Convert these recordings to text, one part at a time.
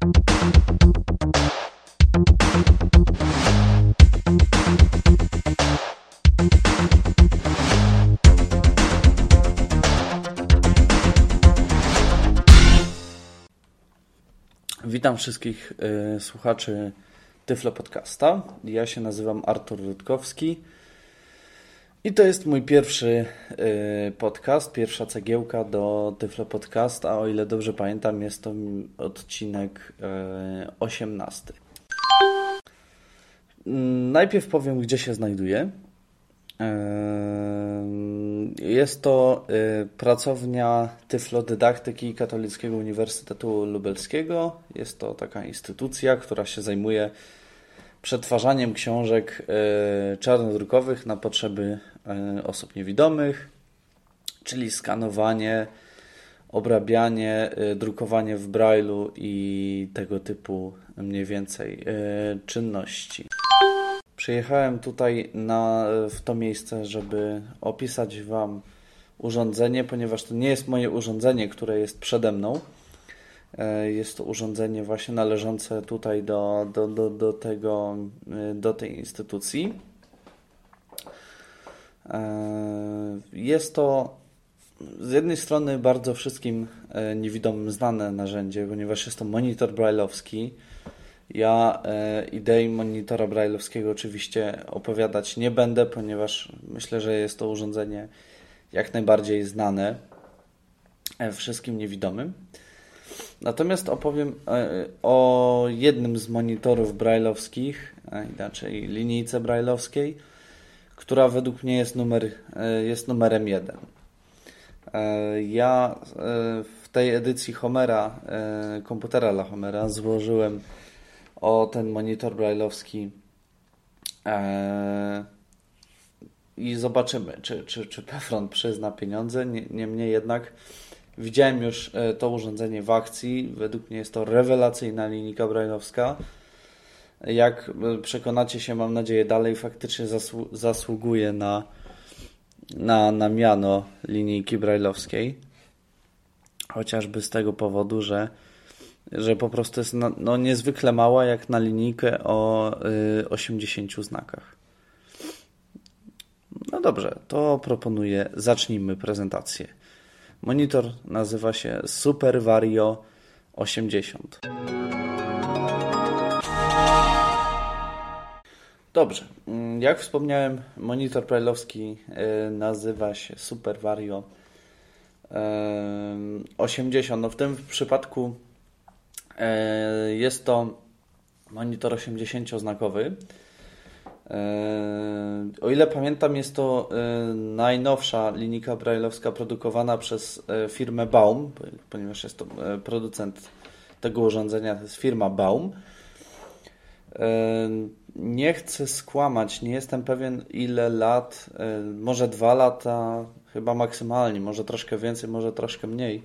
Witam wszystkich y, słuchaczy Tyflo Podcasta. Ja się nazywam Artur Rutkowski i to jest mój pierwszy y, podcast, pierwsza cegiełka do Tyflo Podcasta. O ile dobrze pamiętam, jest to odcinek y, 18. Mm, najpierw powiem, gdzie się znajduję. Jest to y, pracownia Tyflodydaktyki Katolickiego Uniwersytetu Lubelskiego. Jest to taka instytucja, która się zajmuje przetwarzaniem książek y, czarnodrukowych na potrzeby y, osób niewidomych, czyli skanowanie, obrabianie, drukowanie w brailu i tego typu mniej więcej czynności. Przyjechałem tutaj na, w to miejsce, żeby opisać Wam urządzenie, ponieważ to nie jest moje urządzenie, które jest przede mną. E, jest to urządzenie właśnie należące tutaj do, do, do, do, tego, e, do tej instytucji. E, jest to z jednej strony bardzo wszystkim niewidomym znane narzędzie, ponieważ jest to monitor brailleowski, ja e, idei monitora brailleowskiego oczywiście opowiadać nie będę, ponieważ myślę, że jest to urządzenie jak najbardziej znane e, wszystkim niewidomym. Natomiast opowiem e, o jednym z monitorów brailleowskich, inaczej linijce brailleowskiej, która według mnie jest, numer, jest numerem jeden. Ja w tej edycji Homera, komputera dla Homera, złożyłem o ten monitor brailleowski i zobaczymy, czy, czy, czy Pefron przyzna pieniądze. Niemniej jednak widziałem już e, to urządzenie w akcji. Według mnie jest to rewelacyjna linijka brailleowska. Jak e, przekonacie się, mam nadzieję, dalej faktycznie zasłu zasługuje na, na, na miano linijki brailleowskiej. Chociażby z tego powodu, że że po prostu jest no, no niezwykle mała jak na linijkę o y, 80 znakach. No dobrze, to proponuję, zacznijmy prezentację. Monitor nazywa się Super Vario 80. Dobrze, mm, jak wspomniałem, monitor brailleowski y, nazywa się Super Vario 80. No w tym przypadku E, jest to monitor 80-znakowy. E, o ile pamiętam, jest to najnowsza linijka brailleowska produkowana przez firmę Baum, ponieważ jest to producent tego urządzenia, to jest firma Baum. Nie chcę skłamać, nie jestem pewien ile lat, może dwa lata, chyba maksymalnie, może troszkę więcej, może troszkę mniej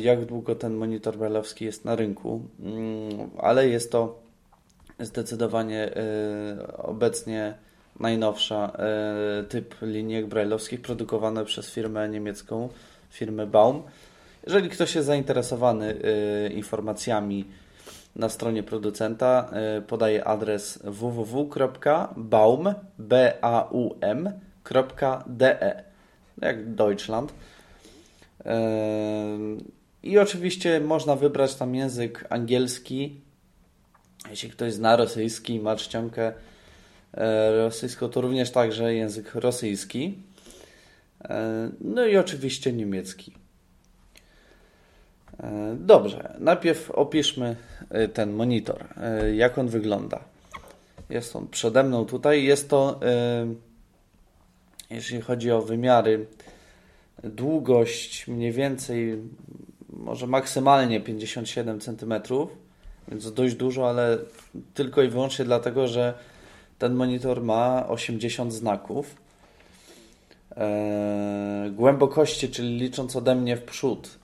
jak długo ten monitor brailleowski jest na rynku, mm, ale jest to zdecydowanie obecnie najnowsza typ linijek brailleowskich produkowane przez firmę niemiecką, firmę Baum. Jeżeli ktoś jest zainteresowany informacjami na stronie producenta, podaję adres www.baum.de jak Deutschland. I oczywiście można wybrać tam język angielski. Jeśli ktoś zna rosyjski, ma czcionkę e, rosyjską, to również także język rosyjski. No i oczywiście niemiecki. E, dobrze, najpierw opiszmy ten monitor, jak on wygląda. Jest on przede mną tutaj. Jest to, jeśli chodzi o wymiary, długość mniej więcej, może maksymalnie 57 cm, więc dość dużo, ale tylko i wyłącznie dlatego, że ten monitor ma 80 znaków. Głębokości, czyli licząc ode mnie w przód,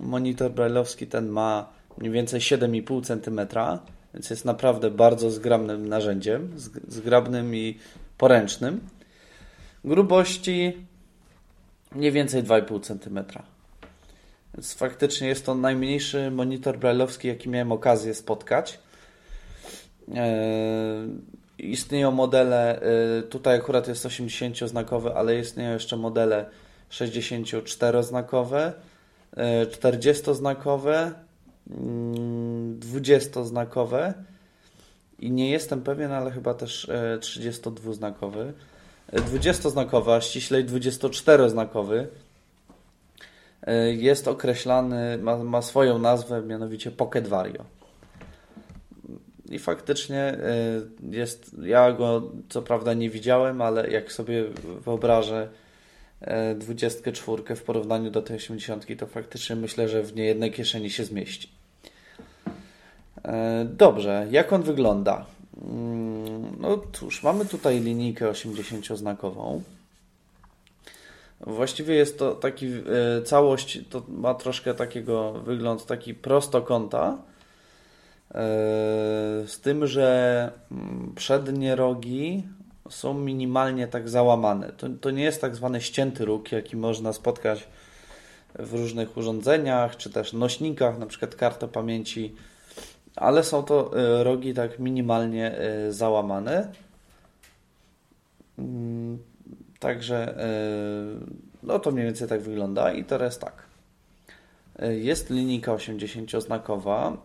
monitor brailleowski ten ma mniej więcej 7,5 cm, więc jest naprawdę bardzo zgrabnym narzędziem, zgrabnym i poręcznym. Grubości mniej więcej 2,5 cm. Więc faktycznie jest to najmniejszy monitor brailleowski, jaki miałem okazję spotkać. Istnieją modele, tutaj akurat jest 80-znakowy, ale istnieją jeszcze modele 64-znakowe, 40-znakowe, 20-znakowe i nie jestem pewien, ale chyba też 32-znakowy. 20-znakowy, a ściślej 24-znakowy e, jest określany, ma, ma swoją nazwę, mianowicie Pocket Vario. I faktycznie e, jest, ja go co prawda nie widziałem, ale jak sobie wyobrażę 24 w porównaniu do tej 80, to faktycznie myślę, że w niejednej kieszeni się zmieści. E, dobrze, jak on wygląda? Mm, no cóż, mamy tutaj linijkę 80-znakową. Właściwie jest to taki e, całość, to ma troszkę takiego wygląd taki prostokąta. E, z tym, że mm, przednie rogi są minimalnie tak załamane. To, to nie jest tak zwany ścięty róg, jaki można spotkać w różnych urządzeniach, czy też nośnikach, na przykład karta pamięci ale są to e, rogi tak minimalnie e, załamane. Mm, także e, no to mniej więcej tak wygląda i teraz tak. Jest linijka 80-znakowa.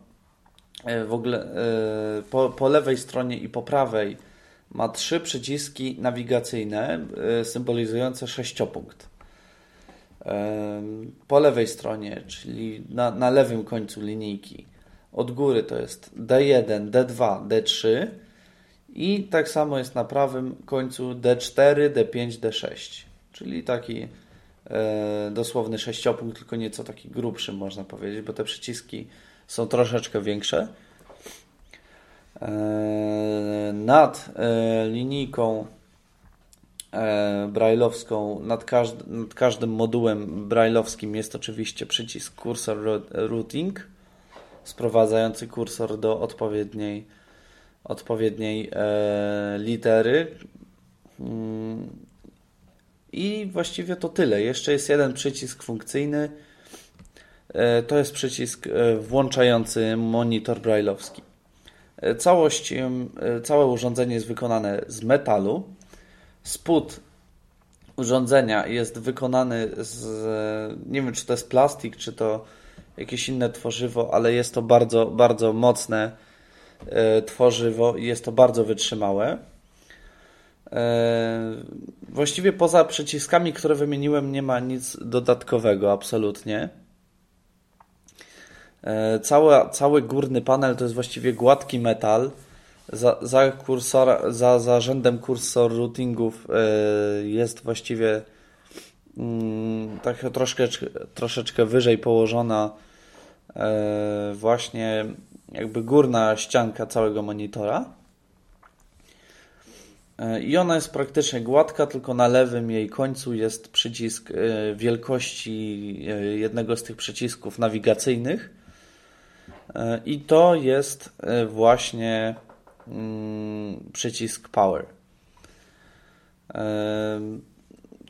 W ogóle po, po lewej stronie i po prawej ma trzy przyciski nawigacyjne symbolizujące sześciopunkt. Po lewej stronie, czyli na, na lewym końcu linijki, od góry to jest D1, D2, D3 i tak samo jest na prawym końcu D4, D5, D6, czyli taki e, dosłowny sześciopunkt, tylko nieco taki grubszy można powiedzieć, bo te przyciski są troszeczkę większe. E, nad e, linijką e, brailleowską, nad, każd nad każdym modułem brailleowskim jest oczywiście przycisk Cursor Routing sprowadzający kursor do odpowiedniej, odpowiedniej litery. Mm. I właściwie to tyle. Jeszcze jest jeden przycisk funkcyjny. To jest przycisk włączający monitor brailleowski. E, całość, e, całe urządzenie jest wykonane z metalu. Spód urządzenia jest wykonany z, nie wiem czy to jest plastik, czy to jakieś inne tworzywo, ale jest to bardzo, bardzo mocne e, tworzywo i jest to bardzo wytrzymałe. E, właściwie poza przyciskami, które wymieniłem, nie ma nic dodatkowego, absolutnie. E, cały, cały górny panel to jest właściwie gładki metal. Za, za, kursor, za, za rzędem kursor routingów jest właściwie mm, tak troszkę, troszeczkę wyżej położona e, właśnie jakby górna ścianka całego monitora. E, I ona jest praktycznie gładka, tylko na lewym jej końcu jest przycisk e, wielkości e, jednego z tych przycisków nawigacyjnych. I to jest właśnie mm, przycisk Power.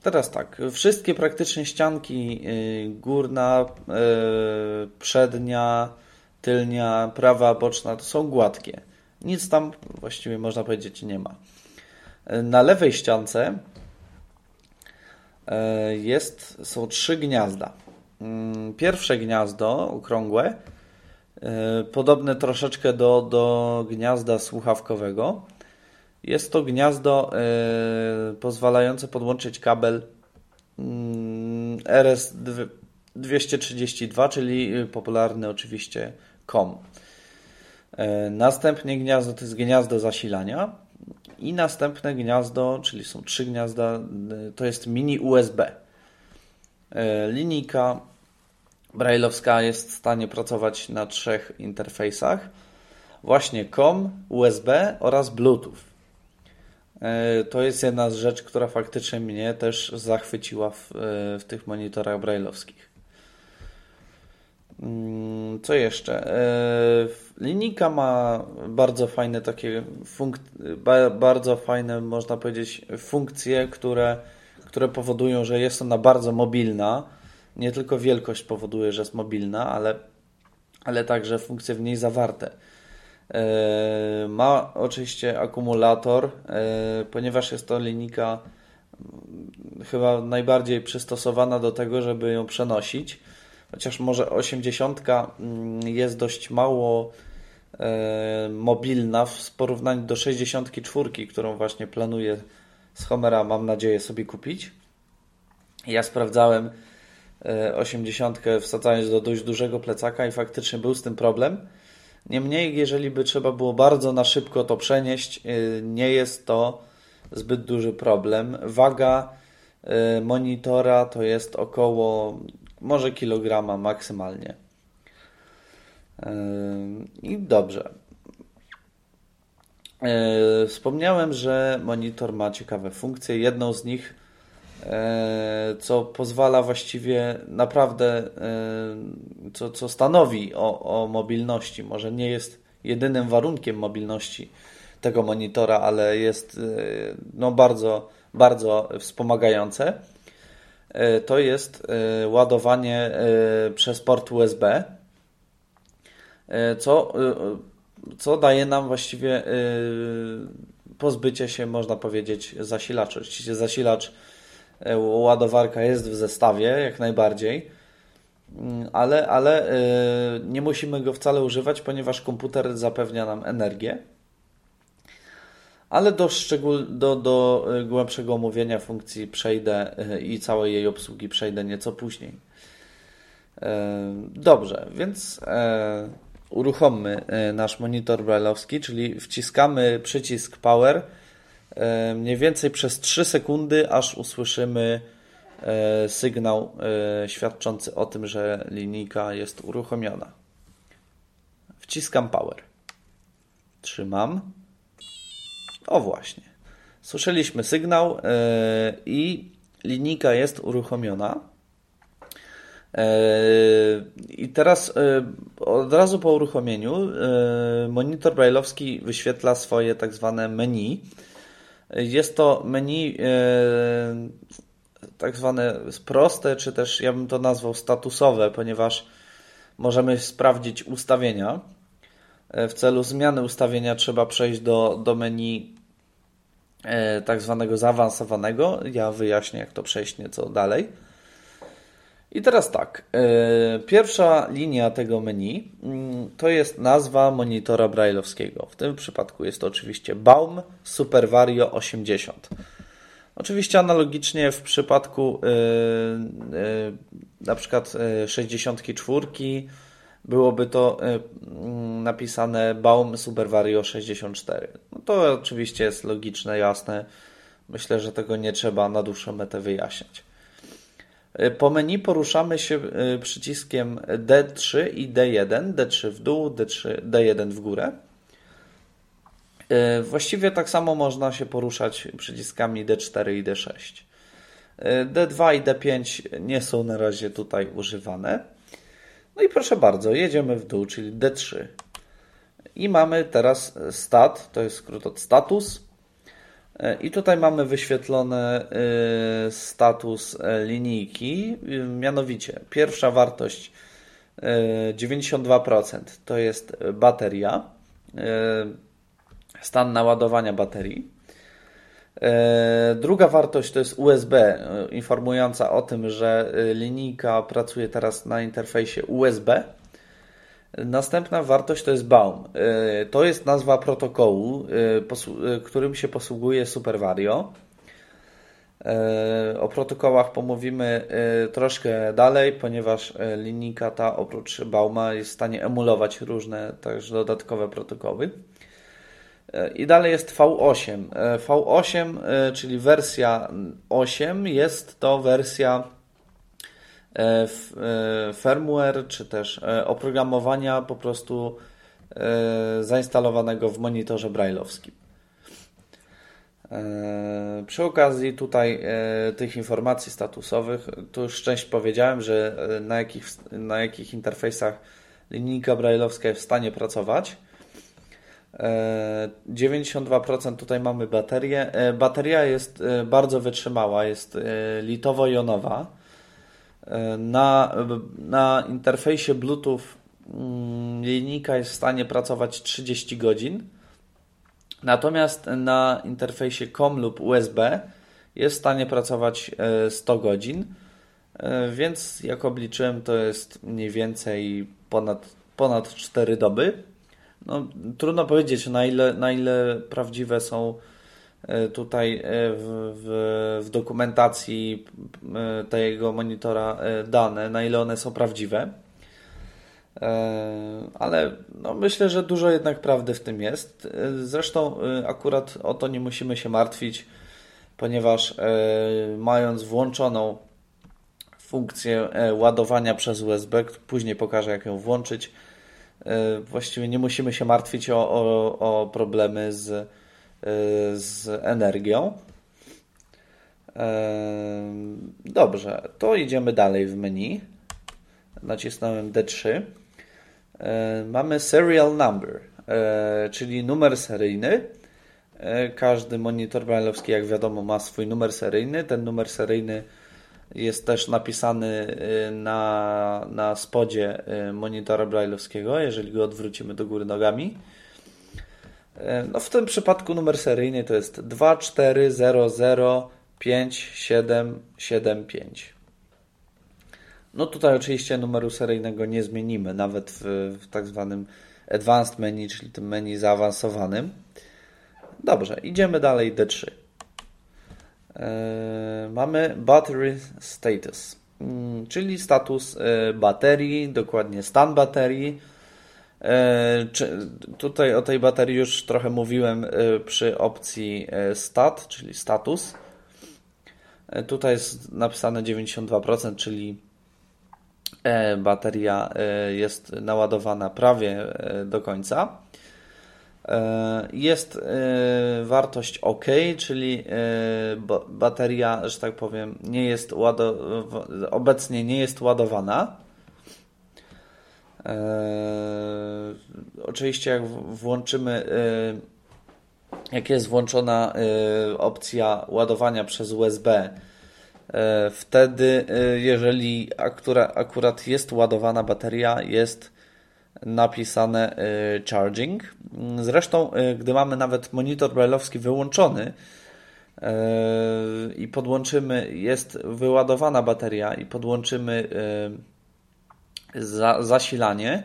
Teraz tak, wszystkie praktycznie ścianki, górna, przednia, tylnia, prawa, boczna, to są gładkie. Nic tam właściwie można powiedzieć nie ma. Na lewej ściance jest, są trzy gniazda. Mm, pierwsze gniazdo, okrągłe, podobne troszeczkę do, do gniazda słuchawkowego. Jest to gniazdo y, pozwalające podłączyć kabel y, RS232, czyli popularny oczywiście COM. Y, następnie gniazdo to jest gniazdo zasilania i następne gniazdo, czyli są trzy gniazda, to jest mini USB. Linijka brailleowska jest w stanie pracować na trzech interfejsach. Właśnie COM, USB oraz Bluetooth. E, to jest jedna z rzeczy, która faktycznie mnie też zachwyciła w, e, w tych monitorach brailleowskich. Mm, co jeszcze? E, linijka ma bardzo fajne takie bardzo fajne, można powiedzieć, funkcje, które, które powodują, że jest ona bardzo mobilna. Nie tylko wielkość powoduje, że jest mobilna, ale, ale także funkcje w niej zawarte. E, ma oczywiście akumulator, e, ponieważ jest to linijka mm, chyba najbardziej przystosowana do tego, żeby ją przenosić. Chociaż może 80 mm, jest dość mało e, mobilna w porównaniu do 64, którą właśnie planuję z Homera, mam nadzieję sobie kupić. Ja sprawdzałem 80 wsadzając do dość dużego plecaka i faktycznie był z tym problem Niemniej, jeżeli by trzeba było bardzo na szybko to przenieść, y, nie jest to zbyt duży problem. Waga y, monitora to jest około może kilograma maksymalnie. I dobrze. Wspomniałem, że monitor ma ciekawe funkcje. Jedną z nich E, co pozwala właściwie naprawdę, e, co, co stanowi o, o mobilności. Może nie jest jedynym warunkiem mobilności tego monitora, ale jest e, no, bardzo, bardzo wspomagające. To jest ładowanie przez port USB, co, co daje nam właściwie pozbycie się, można powiedzieć, zasilacza. Oczywiście zasilacz E, ładowarka jest w zestawie, jak najbardziej, mm, ale, ale e, nie musimy go wcale używać, ponieważ komputer zapewnia nam energię. Ale do, szczegól, do, do e, głębszego omówienia funkcji przejdę i całej jej obsługi przejdę nieco później. Dobrze, więc uruchommy nasz monitor brailleowski, czyli wciskamy przycisk Power E, mniej więcej przez 3 sekundy, aż usłyszymy e, sygnał e, świadczący o tym, że linijka jest uruchomiona. Wciskam power. Trzymam. O właśnie. Słyszeliśmy sygnał i linijka jest uruchomiona. I teraz od razu po uruchomieniu monitor brailleowski wyświetla swoje tak zwane menu jest to menu e, tak zwane proste, czy też ja bym to nazwał statusowe, ponieważ możemy sprawdzić ustawienia. E, w celu zmiany ustawienia trzeba przejść do, do menu e, tak zwanego zaawansowanego. Ja wyjaśnię, jak to przejść nieco dalej. I teraz tak, e, pierwsza linia tego menu mm, to jest nazwa monitora brailleowskiego. W tym przypadku jest to oczywiście Baum Supervario 80. Oczywiście analogicznie w przypadku e, e, na przykład 64 byłoby to mm, napisane Baum Supervario 64. No to oczywiście jest logiczne, jasne. Myślę, że tego nie trzeba na dłuższą metę wyjaśniać. E, po menu poruszamy się e, przyciskiem D3 i D1, D3 w dół, D3, D1 w górę. E, właściwie tak samo można się poruszać przyciskami D4 i D6. D2 i D5 nie są na razie tutaj używane. No i proszę bardzo, jedziemy w dół, czyli D3. I mamy teraz stat, to jest skrót od status. E, I tutaj mamy wyświetlony e, status e, linijki, mianowicie pierwsza wartość 92% to jest bateria, stan naładowania baterii. Druga wartość to jest USB, informująca o tym, że linijka pracuje teraz na interfejsie USB. Następna wartość to jest Baum. Y, to jest nazwa protokołu, y, y, którym się posługuje SuperVario. O protokołach pomówimy troszkę dalej, ponieważ linijka ta oprócz Bauma jest w stanie emulować różne także dodatkowe protokoły. I dalej jest V8. V8, czyli wersja 8, jest to wersja firmware, czy też e, oprogramowania po prostu zainstalowanego w monitorze brailleowskim. Przy okazji tutaj tych informacji statusowych, tu już część powiedziałem, że na jakich, na jakich interfejsach linijka brailleowska jest w stanie pracować. 92% tutaj mamy baterię. Bateria jest bardzo wytrzymała, jest litowo-jonowa Na, na interfejsie Bluetooth mm, linijka jest w stanie pracować 30 godzin, natomiast na interfejsie COM lub USB jest w stanie pracować 100 godzin, więc jak obliczyłem, to jest mniej więcej ponad, ponad 4 doby. No, trudno powiedzieć, na ile, na ile prawdziwe są e, tutaj e, w, w, w dokumentacji e, tego monitora dane, na ile one są prawdziwe. Ale no myślę, że dużo jednak prawdy w tym jest. Zresztą akurat o to nie musimy się martwić, ponieważ mając włączoną funkcję ładowania przez USB, później pokażę jak ją włączyć, E, właściwie nie musimy się martwić o, o, o problemy z, e, z energią. E, dobrze, to idziemy dalej w menu. Nacisnąłem D3. Mamy serial number, czyli numer seryjny. Każdy monitor brailleowski, jak wiadomo, ma swój numer seryjny. Ten numer seryjny jest też napisany y, na, na spodzie y, monitora brailleowskiego, jeżeli go odwrócimy do góry nogami. Y, no w tym przypadku numer seryjny to jest 24005775. No tutaj oczywiście numeru seryjnego nie zmienimy, nawet w, w tak zwanym advanced menu, czyli tym menu zaawansowanym. Dobrze, idziemy dalej D3. E, mamy battery status, mm, czyli status e, baterii, dokładnie stan baterii. E, tutaj o tej baterii już trochę mówiłem przy opcji stat, czyli status. Tutaj jest napisane 92%, czyli bateria jest naładowana prawie do końca. E, jest e, wartość OK, czyli e, bateria, że tak powiem, nie jest obecnie nie jest ładowana. Oczywiście jak włączymy jak jest włączona opcja ładowania przez USB, wtedy jeżeli akurat jest ładowana bateria, jest napisane charging. Zresztą, gdy mamy nawet monitor brailleowski wyłączony i podłączymy, jest wyładowana bateria i podłączymy zasilanie,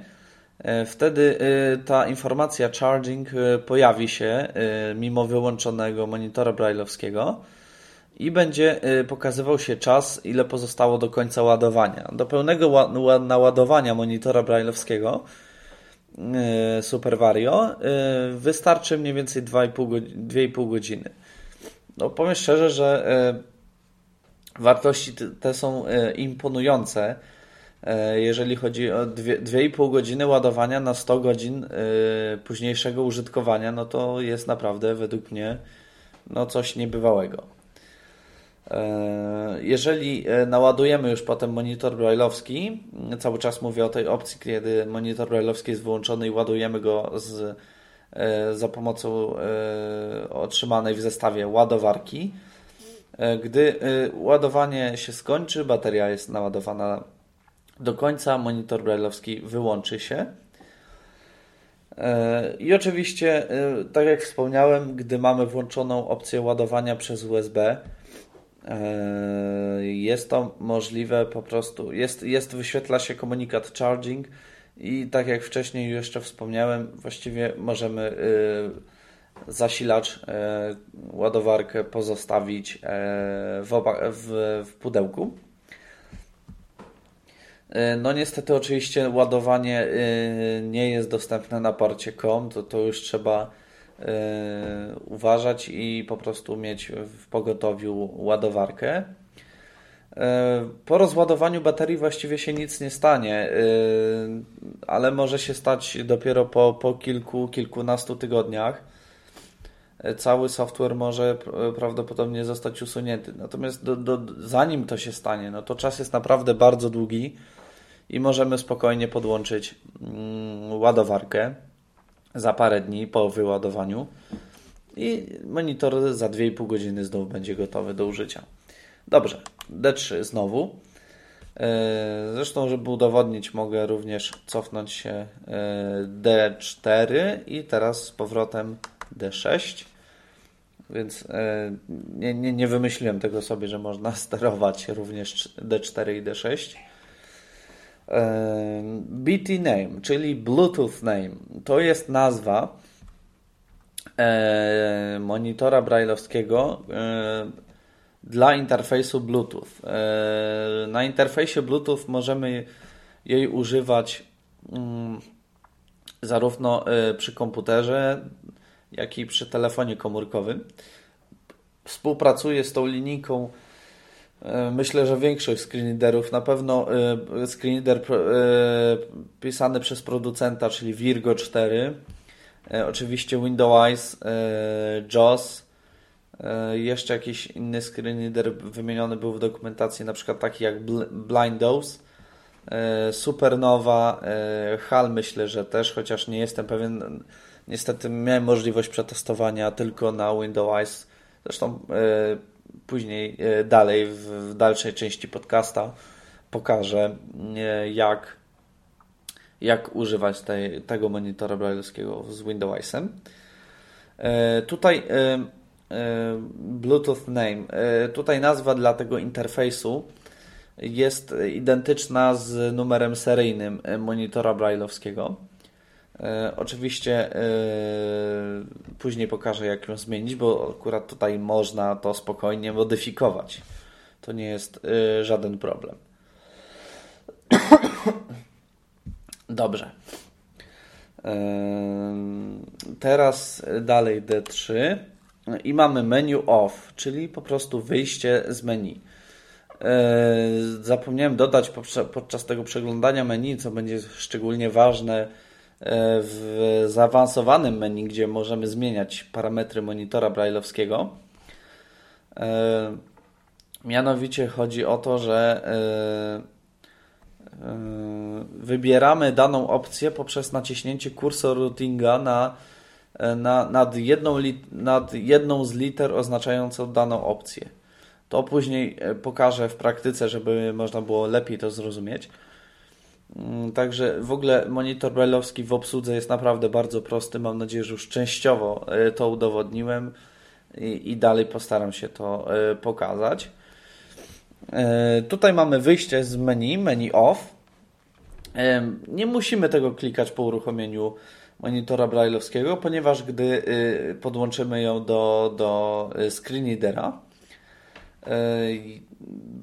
wtedy ta informacja charging pojawi się mimo wyłączonego monitora brailleowskiego i będzie pokazywał się czas, ile pozostało do końca ładowania. Do pełnego naładowania monitora brailleowskiego E, Super Vario, e, wystarczy mniej więcej 2,5 godziny. No powiem szczerze, że e, wartości te są imponujące. Jeżeli chodzi o 2,5 godziny ładowania na 100 godzin późniejszego użytkowania, no to jest naprawdę według mnie no coś niebywałego. E, jeżeli e, naładujemy już potem monitor brailleowski, cały czas mówię o tej opcji, kiedy monitor brailleowski jest wyłączony i ładujemy go z, e, za pomocą otrzymanej w zestawie ładowarki. Gdy ładowanie się skończy, bateria jest naładowana do końca, monitor brailleowski wyłączy się. I oczywiście, tak jak wspomniałem, gdy mamy włączoną opcję ładowania przez USB, E, jest to możliwe po prostu, jest, jest wyświetla się komunikat charging i tak jak wcześniej jeszcze wspomniałem, właściwie możemy zasilacz, ładowarkę pozostawić w, w, w pudełku. No niestety oczywiście ładowanie nie jest dostępne na porcie COM, to, to już trzeba E, uważać i po prostu mieć w pogotowiu ładowarkę. E, po rozładowaniu baterii właściwie się nic nie stanie, e, ale może się stać dopiero po, po kilku, kilkunastu tygodniach. Cały software może prawdopodobnie zostać usunięty. Natomiast do, do, zanim to się stanie, no to czas jest naprawdę bardzo długi i możemy spokojnie podłączyć mm, ładowarkę za parę dni po wyładowaniu i monitor za 2,5 godziny znów będzie gotowy do użycia. Dobrze, D3 znowu. Zresztą, żeby udowodnić, mogę również cofnąć się D4 i teraz z powrotem D6. Więc nie, nie, nie wymyśliłem tego sobie, że można sterować również D4 i D6. BT name, czyli Bluetooth name, to jest nazwa monitora brailleowskiego dla interfejsu Bluetooth. Na interfejsie Bluetooth możemy jej używać mm, zarówno przy komputerze, jak i przy telefonie komórkowym. Współpracuje z tą linijką E, myślę, że większość screenreaderów, na pewno e, screenreader e, pisany przez producenta, czyli Virgo 4, oczywiście Windows, JAWS, jeszcze jakiś inny screenreader wymieniony był w dokumentacji, na przykład taki jak Blindos, Supernova, HAL myślę, że też, chociaż nie jestem pewien, niestety miałem możliwość przetestowania tylko na Windows, zresztą później e, dalej w dalszej części podcasta pokażę e, jak, jak używać tej, tego monitora brailleowskiego z Windowsem. E, tutaj Bluetooth name. Tutaj nazwa dla tego interfejsu jest identyczna z numerem seryjnym monitora brailleowskiego. E, oczywiście e, później pokażę, jak ją zmienić, bo akurat tutaj można to spokojnie modyfikować. To nie jest e, żaden problem. Dobrze. Teraz dalej D3 i mamy menu off, czyli po prostu wyjście z menu. Zapomniałem dodać podczas tego przeglądania menu, co będzie szczególnie ważne E, w zaawansowanym menu, gdzie możemy zmieniać parametry monitora brailleowskiego. E, mianowicie chodzi o to, że e, wybieramy daną opcję poprzez naciśnięcie kursor routinga na, na, nad, jedną, nad jedną z liter oznaczającą daną opcję. To później pokażę w praktyce, żeby można było lepiej to zrozumieć. Mm, także w ogóle monitor brailleowski w obsłudze jest naprawdę bardzo prosty. Mam nadzieję, że już częściowo e, to udowodniłem i, dalej postaram się to e, pokazać. E, tutaj mamy wyjście z menu, menu off. Nie musimy tego klikać po uruchomieniu monitora brailleowskiego, ponieważ gdy podłączymy ją do, do screen readera,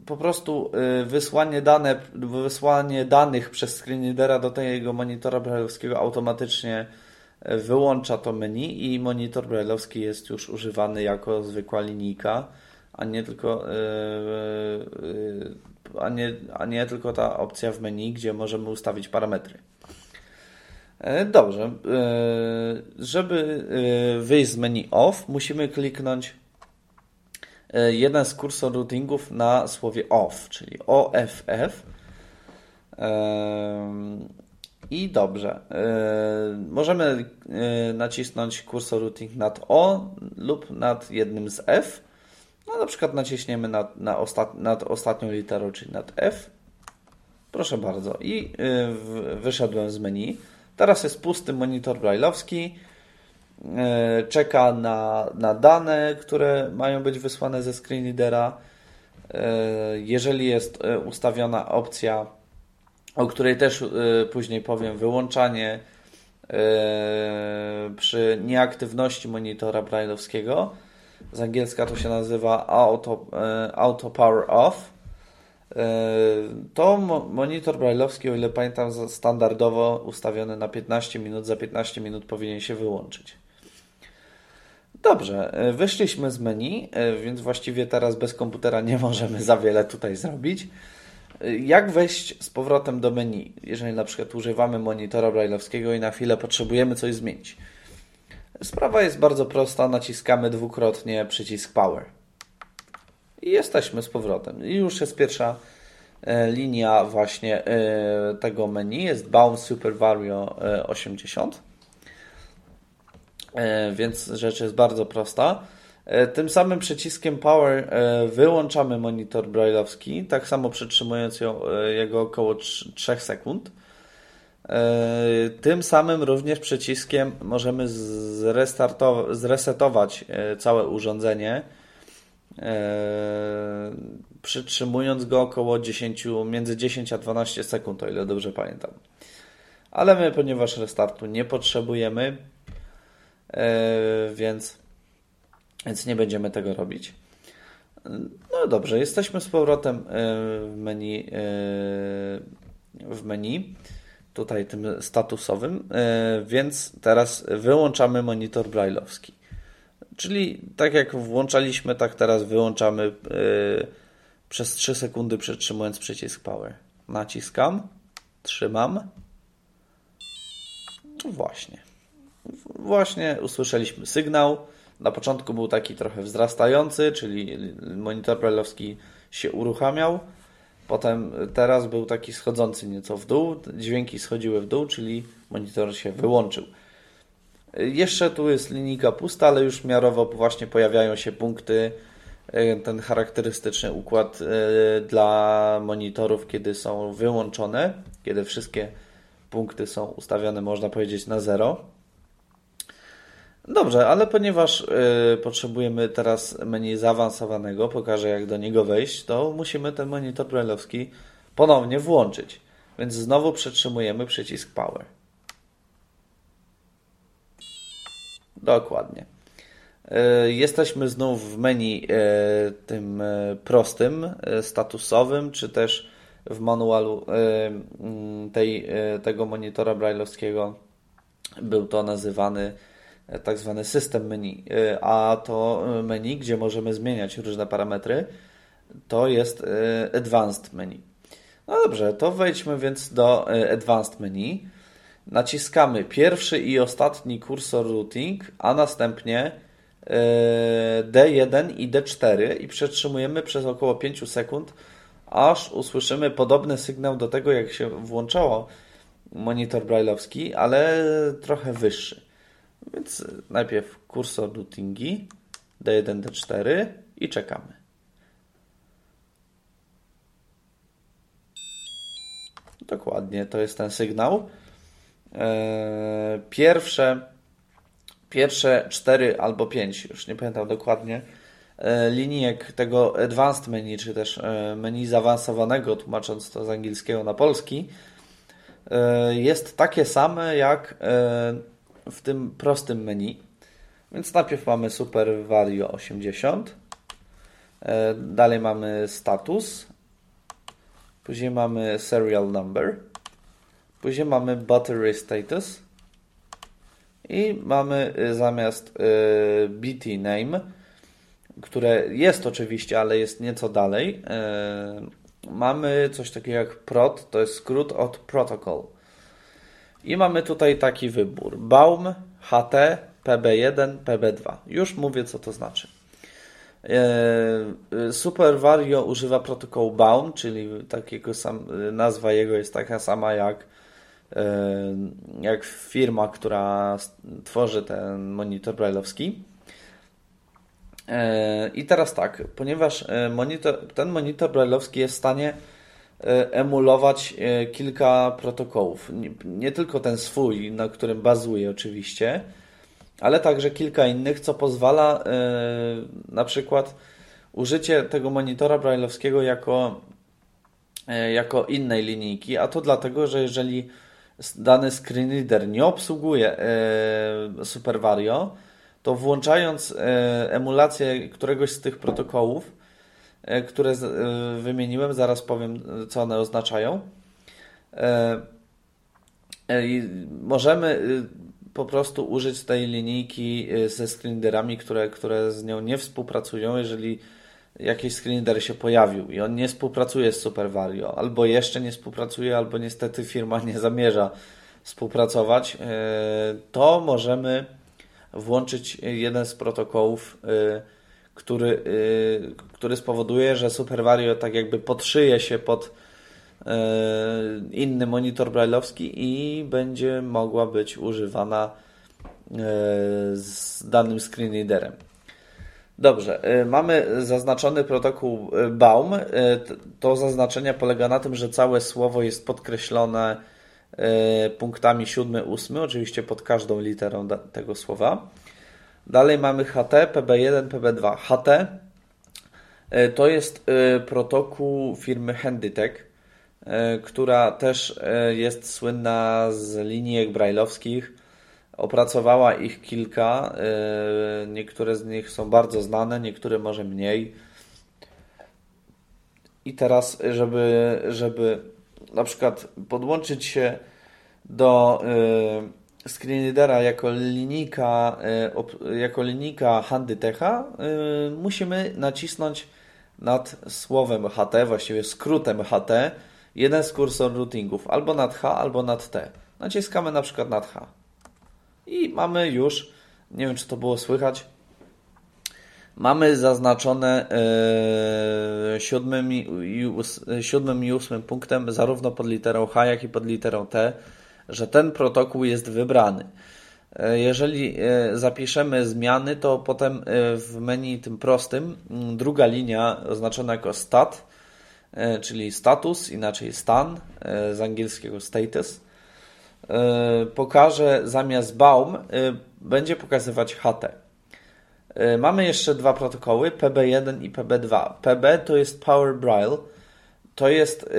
po prostu y, wysłanie, dane, wysłanie danych przez screenreadera do tego monitora brailleowskiego automatycznie y, wyłącza to menu i monitor brailleowski jest już używany jako zwykła linijka, a nie tylko a nie, a nie tylko ta opcja w menu, gdzie możemy ustawić parametry. Dobrze. Żeby wyjść z menu off, musimy kliknąć E, jeden z kursor routingów na słowie off, czyli OFF. I dobrze. E, możemy e, nacisnąć kursor routing nad O lub nad jednym z F. No, na przykład naciśniemy nad, na ostat, nad ostatnią literą, czyli nad F. Proszę bardzo. I wyszedłem z menu. Teraz jest pusty monitor brailleowski. E, czeka na, na dane, które mają być wysłane ze screenreadera. E, jeżeli jest e, ustawiona opcja, o której też później powiem, wyłączanie przy nieaktywności monitora brailleowskiego, z angielska to się nazywa auto, auto power off, to monitor brailleowski, o ile pamiętam, standardowo ustawiony na 15 minut, za 15 minut powinien się wyłączyć. Dobrze, e, wyszliśmy z menu, e, więc właściwie teraz bez komputera nie możemy za wiele tutaj zrobić. E, jak wejść z powrotem do menu, jeżeli na przykład używamy monitora brailleowskiego i na chwilę potrzebujemy coś zmienić? Sprawa jest bardzo prosta, naciskamy dwukrotnie przycisk Power. I jesteśmy z powrotem. I już jest pierwsza linia właśnie tego menu, jest Bound Super Vario 80. E, więc rzecz jest bardzo prosta. Tym samym przyciskiem Power wyłączamy monitor brailleowski, tak samo przytrzymując ją, jego około 3 sekund. Tym samym również przyciskiem możemy zresetować całe urządzenie przytrzymując go około 10, między 10 a 12 sekund, o ile dobrze pamiętam. Ale my, ponieważ restartu nie potrzebujemy, więc, więc nie będziemy tego robić. No dobrze, jesteśmy z powrotem eee, w menu, w menu tutaj tym statusowym, więc teraz wyłączamy monitor brailleowski. Czyli tak jak włączaliśmy, tak teraz wyłączamy przez 3 sekundy przytrzymując przycisk Power. Naciskam, trzymam. Właśnie. Właśnie usłyszeliśmy sygnał. Na początku był taki trochę wzrastający, czyli monitor brajlowski się uruchamiał. Potem teraz był taki schodzący nieco w dół. Dźwięki schodziły w dół, czyli monitor się wyłączył. Jeszcze tu jest linijka pusta, ale już miarowo właśnie pojawiają się punkty, ten charakterystyczny układ e, dla monitorów, kiedy są wyłączone, kiedy wszystkie punkty są ustawione, można powiedzieć, na zero. Dobrze, ale ponieważ y, potrzebujemy teraz menu zaawansowanego, pokażę jak do niego wejść, to musimy ten monitor brailleowski ponownie włączyć. Więc znowu przytrzymujemy przycisk Power. Dokładnie. E, jesteśmy znów w menu e, tym prostym, statusowym, czy też w manualu mm, tej, tego monitora brailleowskiego był to nazywany tak zwany system menu, a to menu, gdzie możemy zmieniać różne parametry, to jest advanced menu. No dobrze, to wejdźmy więc do advanced menu naciskamy pierwszy i ostatni kursor routing, a następnie e, D1 i D4 i przetrzymujemy przez około 5 sekund, aż usłyszymy podobny sygnał do tego, jak się włączało monitor brailleowski, ale trochę wyższy. Więc najpierw kursor routingi D1, D4 i czekamy. Dokładnie, to jest ten sygnał. E, pierwsze, pierwsze cztery albo pięć, już nie pamiętam dokładnie, e, linijek tego advanced menu, czy też e, menu zaawansowanego, tłumacząc to z angielskiego na polski, jest takie same jak w tym prostym menu. Więc najpierw mamy Super Vario 80, dalej mamy status, później mamy serial number, Później mamy battery status. I mamy y, zamiast y, BT name, które jest oczywiście, ale jest nieco dalej, y, mamy coś takiego jak prot, to jest skrót od protocol. I mamy tutaj taki wybór: Baum, HT, PB1, PB2. Już mówię, co to znaczy. Super Vario używa protokołu Baum, czyli takiego sam, nazwa jego jest taka sama jak jak firma, która tworzy ten monitor brailleowski. E, I teraz tak, ponieważ e, monitor, ten monitor brailleowski jest w stanie e, emulować kilka protokołów. Nie, nie, tylko ten swój, na którym bazuje oczywiście, ale także kilka innych, co pozwala na przykład użycie tego monitora brailleowskiego jako, jako innej linijki, a to dlatego, że jeżeli dany screen reader nie obsługuje e, Super Vario, to włączając e, emulację któregoś z tych protokołów, e, które wymieniłem, zaraz powiem, co one oznaczają, możemy po prostu użyć tej linijki ze screenreaderami, które, które z nią nie współpracują, jeżeli jakiś screenreader się pojawił i on nie współpracuje z SuperVario, albo jeszcze nie współpracuje, albo niestety firma nie zamierza współpracować, e, to możemy włączyć jeden z protokołów, e, który, e, który spowoduje, że SuperVario tak jakby podszyje się pod inny monitor brailleowski i będzie mogła być używana z danym screenreaderem. Dobrze, y, mamy zaznaczony protokół y, Baum. Y, to zaznaczenie polega na tym, że całe słowo jest podkreślone punktami 7, 8, oczywiście pod każdą literą tego słowa. Dalej mamy HT, PB1, PB2. HT to jest protokół firmy Handytech, która też jest słynna z linijek brajlowskich Opracowała ich kilka. E, niektóre z nich są bardzo znane, niektóre może mniej. I teraz, żeby, żeby na przykład podłączyć się do y, screenreadera jako linijka, y, jako linijka Handytecha, y, musimy nacisnąć nad słowem HT, właściwie skrótem HT, jeden z kursor routingów, albo nad H, albo nad T. Naciskamy na przykład nad H. I mamy już, nie wiem czy to było słychać, mamy zaznaczone i, siódmym i ósmym punktem zarówno pod literą H, jak i pod literą T, że ten protokół jest wybrany. E, jeżeli e, zapiszemy zmiany, to potem w menu tym prostym druga linia oznaczona jako stat, czyli status, inaczej stan, z angielskiego status, E, pokaże zamiast Baum, e, będzie pokazywać HT. E, mamy jeszcze dwa protokoły, PB1 i PB2. PB to jest Power Braille. To jest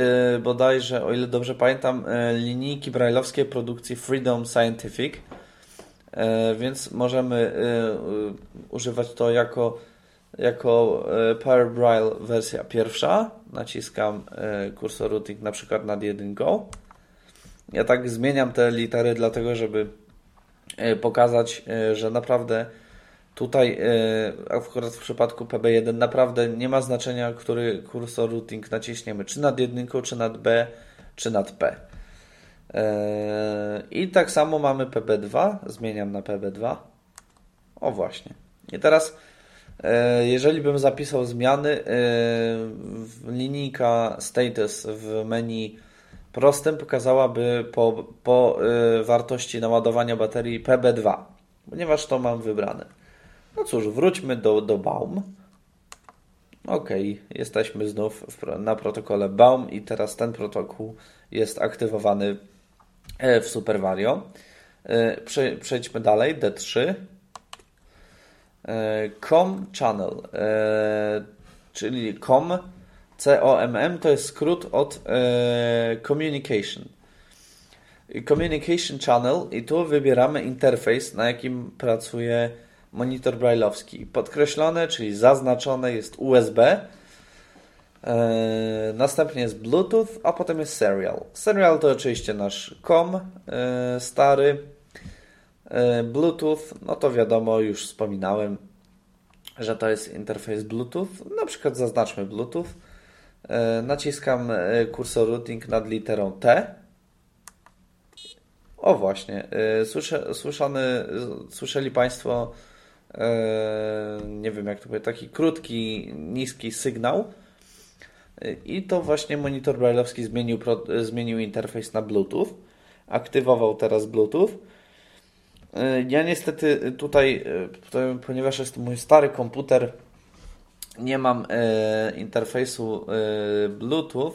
bodajże, o ile dobrze pamiętam, linijki brailleowskie produkcji Freedom Scientific, więc możemy używać to jako, jako Power Braille wersja pierwsza. Naciskam kursor routing na przykład nad jedynką. Ja tak zmieniam te litery, dlatego żeby pokazać, że naprawdę tutaj, e, akurat w przypadku PB1, naprawdę nie ma znaczenia, który kursor routing naciśniemy, czy nad jedynką, czy nad B, czy nad P. I tak samo mamy PB2, zmieniam na PB2. O właśnie. I teraz, jeżeli bym zapisał zmiany, linijka status w menu prostym pokazałaby po, po wartości naładowania baterii PB2, ponieważ to mam wybrane. No cóż, wróćmy do, do Baum. Ok, jesteśmy znów w, na protokole Baum i teraz ten protokół jest aktywowany e, w SuperVario. E, przejdźmy dalej, D3. E, COM Channel, czyli COM COMM to jest skrót od Communication. Communication Channel i tu wybieramy interfejs, na jakim pracuje monitor brailleowski. Podkreślone, czyli zaznaczone jest USB, e, następnie jest Bluetooth, a potem jest Serial. Serial to oczywiście nasz COM e, stary. E, Bluetooth, no to wiadomo, już wspominałem, że to jest interfejs Bluetooth. Na przykład zaznaczmy Bluetooth. Naciskam kursor routing nad literą T. O właśnie, e, słyszany, słyszeli Państwo, nie wiem jak to powiedzieć, taki krótki, niski sygnał. I to właśnie monitor brailleowski zmienił, zmienił interfejs na Bluetooth. Aktywował teraz Bluetooth. Ja niestety tutaj, ponieważ jest to mój stary komputer, nie mam e, interfejsu e, Bluetooth,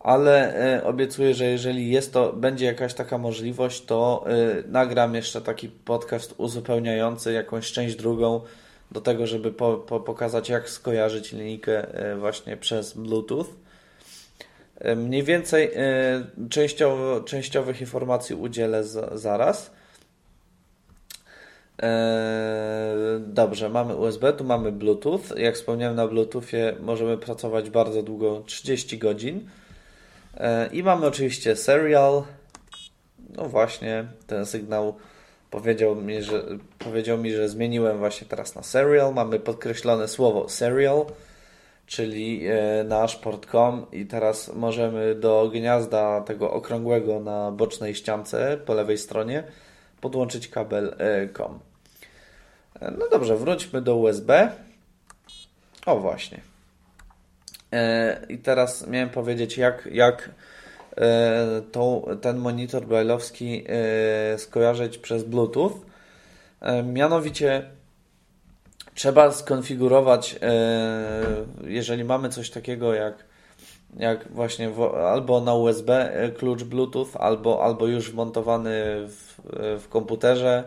ale e, obiecuję, że jeżeli jest to, będzie jakaś taka możliwość, to e, nagram jeszcze taki podcast uzupełniający jakąś część drugą do tego, żeby po, po pokazać, jak skojarzyć linijkę e, właśnie przez Bluetooth. Mniej więcej częściowo, częściowych informacji udzielę z, zaraz. Dobrze, mamy USB, tu mamy Bluetooth. Jak wspomniałem, na Bluetoothie możemy pracować bardzo długo 30 godzin. Eee, I mamy oczywiście serial. No właśnie, ten sygnał powiedział mi, że, powiedział mi, że zmieniłem właśnie teraz na serial. Mamy podkreślone słowo serial, czyli e, nasz port.com i teraz możemy do gniazda tego okrągłego na bocznej ściance po lewej stronie podłączyć kabel e, COM. No dobrze, wróćmy do USB. O właśnie. E, I teraz miałem powiedzieć, jak, jak e, ten monitor brailleowski skojarzyć przez Bluetooth. Mianowicie trzeba skonfigurować, jeżeli mamy coś takiego jak jak właśnie w, albo na USB klucz Bluetooth, albo, albo już wmontowany w, w komputerze.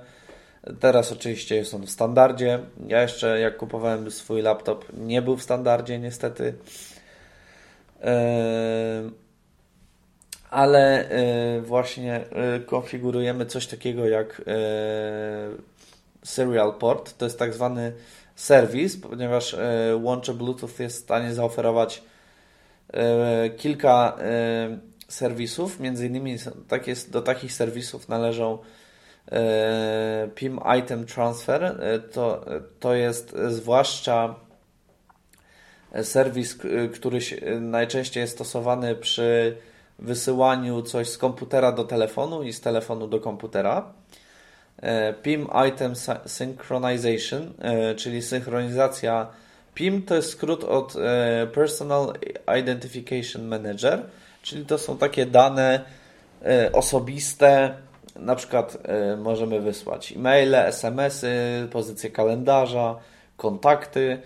Teraz oczywiście jest on w standardzie. Ja jeszcze jak kupowałem swój laptop, nie był w standardzie niestety. Ale właśnie konfigurujemy coś takiego jak Serial Port. To jest tak zwany serwis, ponieważ łącze Bluetooth jest w stanie zaoferować E, kilka e, serwisów, między innymi do takich serwisów należą e, PIM Item Transfer. To, to jest zwłaszcza serwis, który najczęściej jest stosowany przy wysyłaniu coś z komputera do telefonu i z telefonu do komputera. PIM Item Synchronization, czyli synchronizacja PIM to jest skrót od e, Personal Identification Manager, czyli to są takie dane e, osobiste, na przykład e, możemy wysłać e-maile, SMS-y, pozycję kalendarza, kontakty,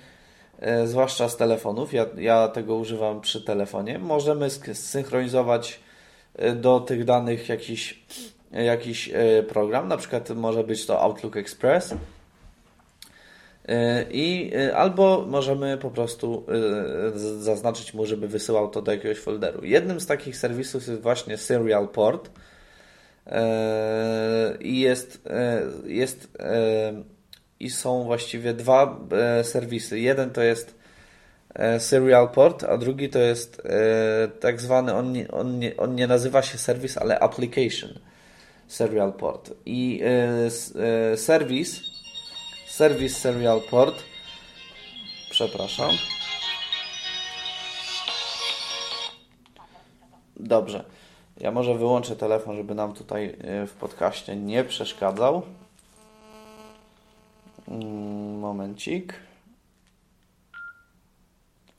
zwłaszcza z telefonów. Ja, ja tego używam przy telefonie. Możemy zsynchronizować do tych danych jakiś, jakiś program, na przykład może być to Outlook Express E, I e, albo możemy po prostu e, zaznaczyć mu, żeby wysyłał to do jakiegoś folderu. Jednym z takich serwisów jest właśnie Serial Port i jest, jest i są właściwie dwa serwisy. Jeden to jest Serial Port, a drugi to jest tak zwany, on on on nie nazywa się serwis, ale application Serial Port. I serwis Serwis Serial Port. Przepraszam. Dobrze. Ja może wyłączę telefon, żeby nam tutaj e, w podcaście nie przeszkadzał. Mm, momencik.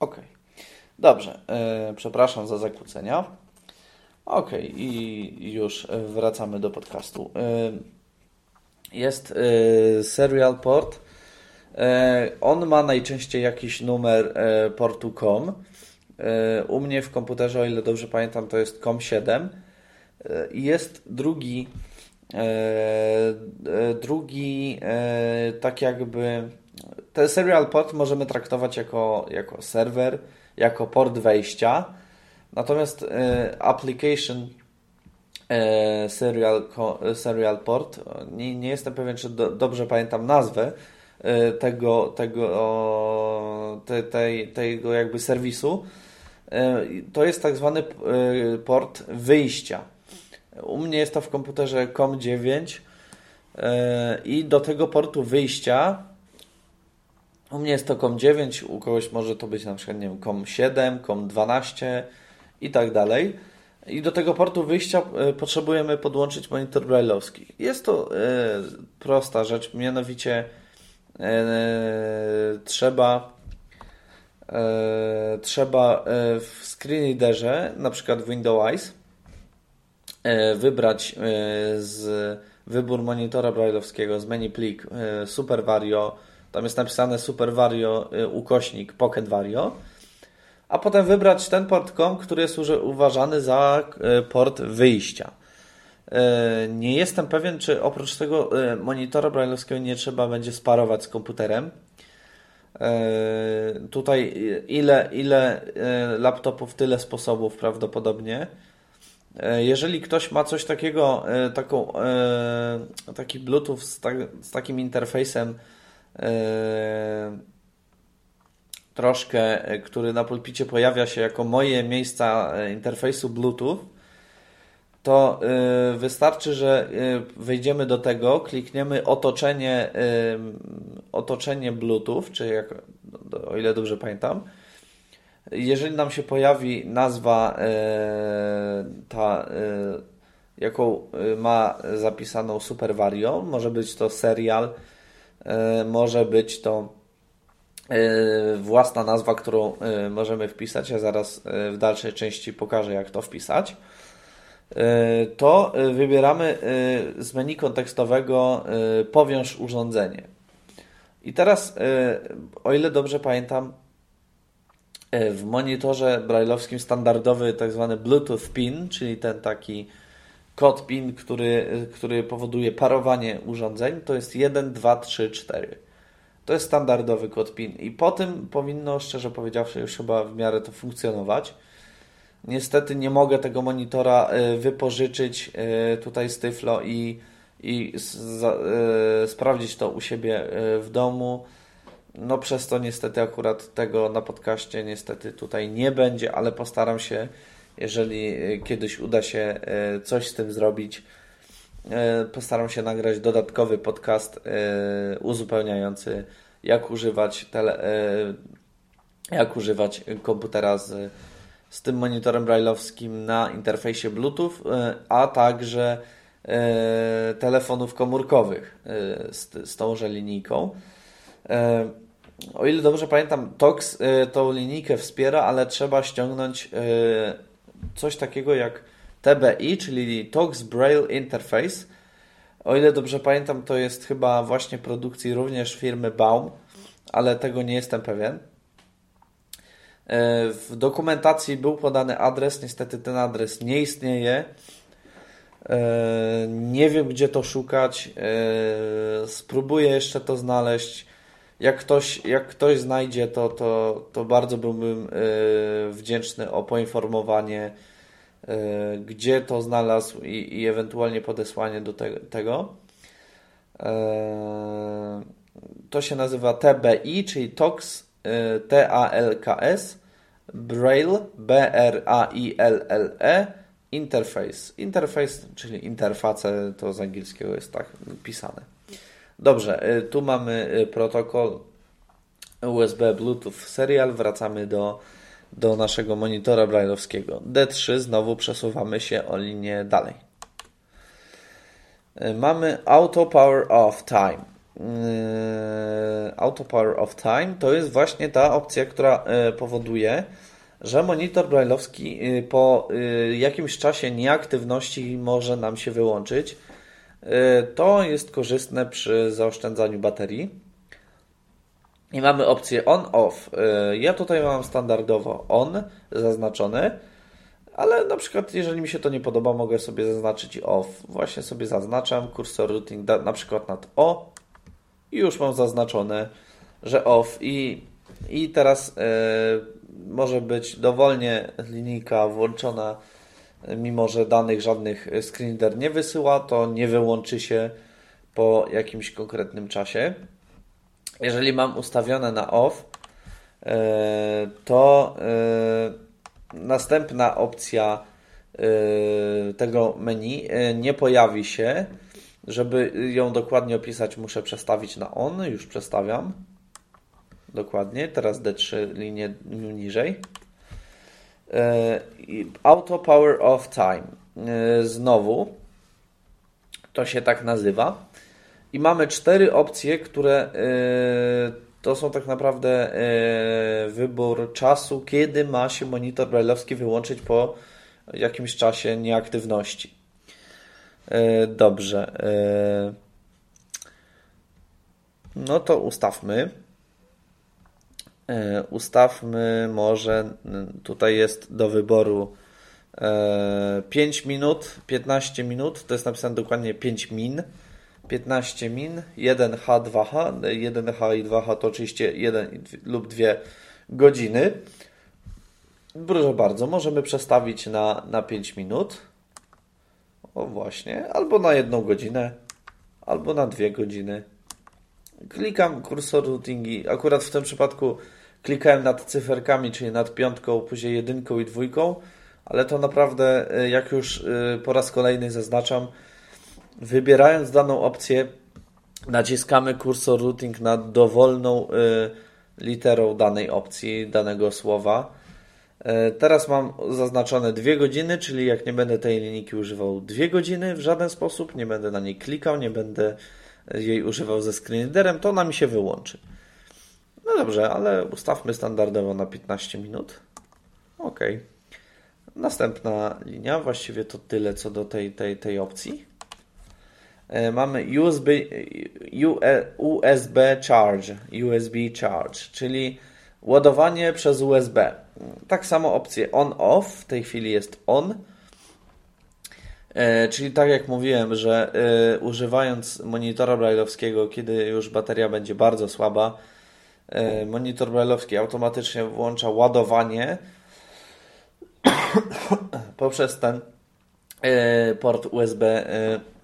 Ok. Dobrze. E, przepraszam za zakłócenia. Ok, i już wracamy do podcastu. E, jest y, serial port. E, on ma najczęściej jakiś numer e, portu COM. E, u mnie w komputerze, o ile dobrze pamiętam, to jest COM7. I jest drugi, drugi tak jakby ten serial port możemy traktować jako, jako serwer, jako port wejścia. Natomiast application E, serial, serial Port. Nie, nie jestem pewien, czy do, dobrze pamiętam nazwę e, tego, tego, te, tej, tego jakby serwisu. E, to jest tak zwany port wyjścia. U mnie jest to w komputerze COM9 i do tego portu wyjścia u mnie jest to COM9, u kogoś może to być na przykład nie wiem, COM7, COM12 i tak dalej i do tego portu wyjścia e, potrzebujemy podłączyć monitor brailleowski. Jest to e, prosta rzecz, mianowicie e, trzeba trzeba w screen readerze, na przykład w Windows wybrać z wybór monitora brailleowskiego z menu plik Super Vario, tam jest napisane Super Vario ukośnik Pocket Vario a potem wybrać ten port COM, który jest uważany za e, port wyjścia. E, nie jestem pewien, czy oprócz tego e, monitora brailleowskiego nie trzeba będzie sparować z komputerem. Tutaj ile, ile laptopów, tyle sposobów prawdopodobnie. Jeżeli ktoś ma coś takiego, taką, taki Bluetooth z, tak, z takim interfejsem troszkę, e, który na pulpicie pojawia się jako moje miejsca e, interfejsu Bluetooth, to e, wystarczy, że wejdziemy do tego, klikniemy otoczenie, otoczenie Bluetooth, czy jak, o ile dobrze pamiętam. Jeżeli nam się pojawi nazwa ta, jaką ma zapisaną Super Vario, może być to serial, może być to E, własna nazwa, którą e, możemy wpisać. Ja zaraz e, w dalszej części pokażę, jak to wpisać. To wybieramy z menu kontekstowego powiąż urządzenie. I teraz, o ile dobrze pamiętam, w monitorze brailleowskim standardowy tak zwany Bluetooth PIN, czyli ten taki kod PIN, który, który powoduje parowanie urządzeń, to jest 1, 2, 3, 4. To jest standardowy kod PIN i po tym powinno, szczerze powiedziawszy, już chyba w miarę to funkcjonować. Niestety nie mogę tego monitora e, wypożyczyć e, tutaj z Tyflo i, i e, sprawdzić to u siebie w domu. No przez to niestety akurat tego na podcaście niestety tutaj nie będzie, ale postaram się, jeżeli kiedyś uda się coś z tym zrobić, postaram się nagrać dodatkowy podcast uzupełniający jak używać tele, jak używać komputera z z tym monitorem brailleowskim na interfejsie Bluetooth, e, a także e, telefonów komórkowych e, z, z tąże linijką. O ile dobrze pamiętam, TOX tą linijkę wspiera, ale trzeba ściągnąć coś takiego jak TBI, czyli TOX Braille Interface. O ile dobrze pamiętam, to jest chyba właśnie produkcji również firmy Baum, ale tego nie jestem pewien. E, w dokumentacji był podany adres, niestety ten adres nie istnieje. E, nie wiem, gdzie to szukać. Spróbuję jeszcze to znaleźć. Jak ktoś, jak ktoś znajdzie to, to, to bardzo byłbym wdzięczny o poinformowanie, gdzie to znalazł i, i ewentualnie podesłanie do te, tego. To się nazywa TBI, czyli TOX T-A-L-K-S, Braille, B-R-A-I-L-L-E, Interface. Interface, czyli interface, to z angielskiego jest tak pisane. Dobrze, y, tu mamy y, protokół USB Bluetooth Serial. Wracamy do, do naszego monitora brailleowskiego. D3 znowu przesuwamy się o linię dalej. Y, mamy Auto Power Off Time. Auto Power of Time to jest właśnie ta opcja, która powoduje, że monitor brailleowski po jakimś czasie nieaktywności może nam się wyłączyć. To jest korzystne przy zaoszczędzaniu baterii. I mamy opcję on-off. Ja tutaj mam standardowo on zaznaczone, ale na przykład jeżeli mi się to nie podoba, mogę sobie zaznaczyć off. Właśnie sobie zaznaczam kursor routing na przykład nad O i już mam zaznaczone, że off i, i teraz e, może być dowolnie linijka włączona, mimo że danych żadnych screenreader nie wysyła, to nie wyłączy się po jakimś konkretnym czasie. Jeżeli mam ustawione na off, e, to e, następna opcja tego menu nie pojawi się żeby ją dokładnie opisać, muszę przestawić na on. Już przestawiam. Dokładnie. Teraz D3 linię niżej. E, Auto Power of Time. E, znowu to się tak nazywa. I mamy cztery opcje, które e, to są tak naprawdę wybór czasu, kiedy ma się monitor brailleowski wyłączyć po jakimś czasie nieaktywności. Dobrze. No to ustawmy. E, ustawmy może, tutaj jest do wyboru 5 minut, 15 minut, to jest napisane dokładnie 5 min, 15 min, 1H, 2H, 1H i 2H to oczywiście 1 lub 2 godziny. Proszę bardzo, możemy przestawić na, na 5 minut. O właśnie, albo na jedną godzinę, albo na dwie godziny. Klikam kursor routingi. Akurat w tym przypadku klikałem nad cyferkami, czyli nad piątką, później jedynką i dwójką, ale to naprawdę, e, jak już e, po raz kolejny zaznaczam, wybierając daną opcję, naciskamy kursor routing nad dowolną e, literą danej opcji, danego słowa teraz mam zaznaczone dwie godziny, czyli jak nie będę tej linijki używał dwie godziny w żaden sposób, nie będę na niej klikał, nie będę jej używał ze screenreaderem, to ona mi się wyłączy. No dobrze, ale ustawmy standardowo na 15 minut. OK. Następna linia, właściwie to tyle co do tej, tej, tej opcji. mamy USB, USB charge, USB charge, czyli ładowanie przez USB. Tak samo opcje on-off, w tej chwili jest on, E, czyli tak jak mówiłem, że e, używając monitora brailleowskiego, kiedy już bateria będzie bardzo słaba, e, monitor brailleowski automatycznie włącza ładowanie poprzez ten port USB,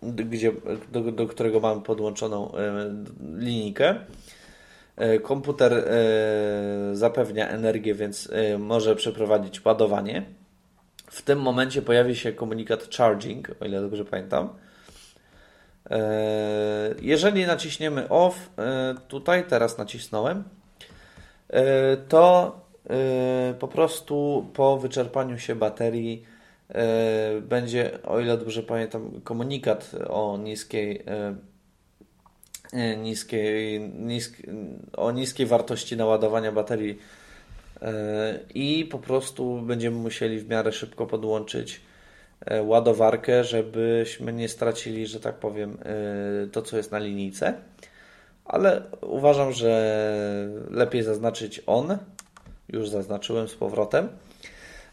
gdzie, do, do którego mamy podłączoną linijkę. Komputer zapewnia energię, więc może przeprowadzić ładowanie. W tym momencie pojawi się komunikat charging, o ile dobrze pamiętam. E, jeżeli naciśniemy off, e, tutaj teraz nacisnąłem, e, to po prostu po wyczerpaniu się baterii będzie, o ile dobrze pamiętam, komunikat o niskiej niskiej, nisk, o niskiej wartości naładowania baterii i po prostu będziemy musieli w miarę szybko podłączyć e, ładowarkę, żebyśmy nie stracili, że tak powiem, e, to co jest na linijce. Ale uważam, że lepiej zaznaczyć on. Już zaznaczyłem z powrotem.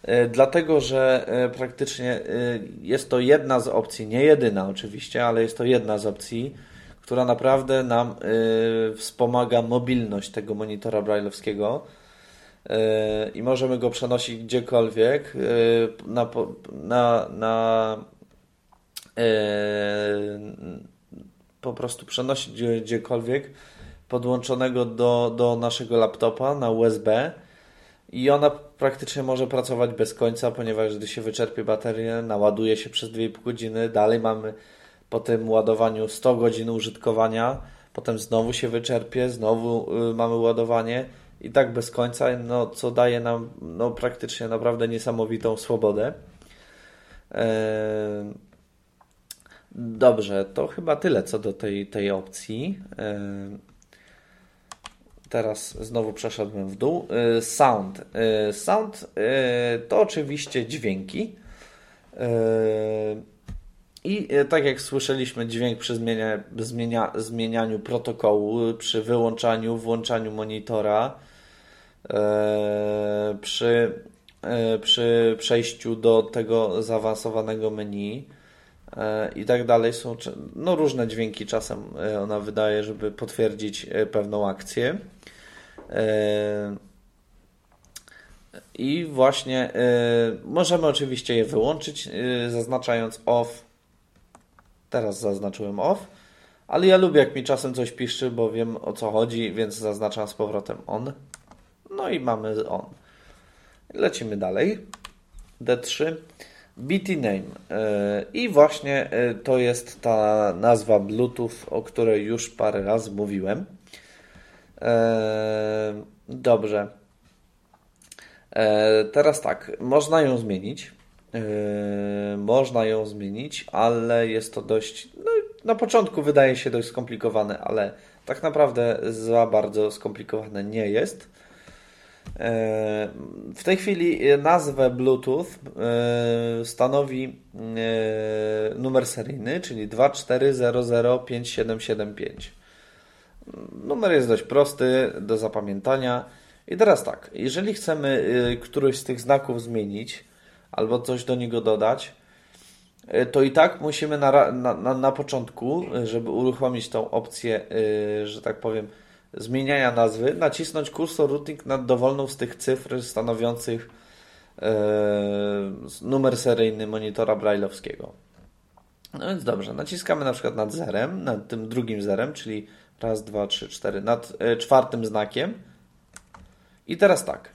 E, dlatego, że praktycznie jest to jedna z opcji, nie jedyna oczywiście, ale jest to jedna z opcji, która naprawdę nam wspomaga mobilność tego monitora brailleowskiego i możemy go przenosić gdziekolwiek e, na, na, na e, po prostu przenosić gdziekolwiek podłączonego do, do naszego laptopa na USB i ona praktycznie może pracować bez końca, ponieważ gdy się wyczerpie bateria, naładuje się przez 2,5 godziny, dalej mamy po tym ładowaniu 100 godzin użytkowania, potem znowu się wyczerpie, znowu y, mamy ładowanie i tak bez końca, no, co daje nam no, praktycznie naprawdę niesamowitą swobodę. E, dobrze, to chyba tyle co do tej, tej opcji. E, teraz znowu przeszedłem w dół. E, sound. Sound to oczywiście dźwięki. I tak jak słyszeliśmy, dźwięk przy zmienia, zmienia, zmienianiu protokołu, przy wyłączaniu, włączaniu monitora, E, przy, e, przy przejściu do tego zaawansowanego menu e, i tak dalej są no, różne dźwięki czasem ona wydaje, żeby potwierdzić pewną akcję. I właśnie możemy oczywiście je wyłączyć, zaznaczając off. Teraz zaznaczyłem off, ale ja lubię jak mi czasem coś piszczy, bo wiem o co chodzi, więc zaznaczam z powrotem on. No i mamy on. Lecimy dalej. D3. BT name. E, I właśnie e, to jest ta nazwa Bluetooth, o której już parę razy mówiłem. E, dobrze. Teraz tak, można ją zmienić. Można ją zmienić, ale jest to dość. No, na początku wydaje się dość skomplikowane, ale tak naprawdę za bardzo skomplikowane nie jest. W tej chwili nazwę Bluetooth e, stanowi e, numer seryjny, czyli 24005775. Numer jest dość prosty do zapamiętania. I teraz tak, jeżeli chcemy e, któryś z tych znaków zmienić albo coś do niego dodać, to i tak musimy na, na, na początku, żeby uruchomić tą opcję, że tak powiem, zmieniania nazwy, nacisnąć kursor routing nad dowolną z tych cyfr stanowiących e, numer seryjny monitora brailleowskiego. No więc dobrze, naciskamy na przykład nad zerem, nad tym drugim zerem, czyli raz, dwa, trzy, cztery, nad e, czwartym znakiem. I teraz tak.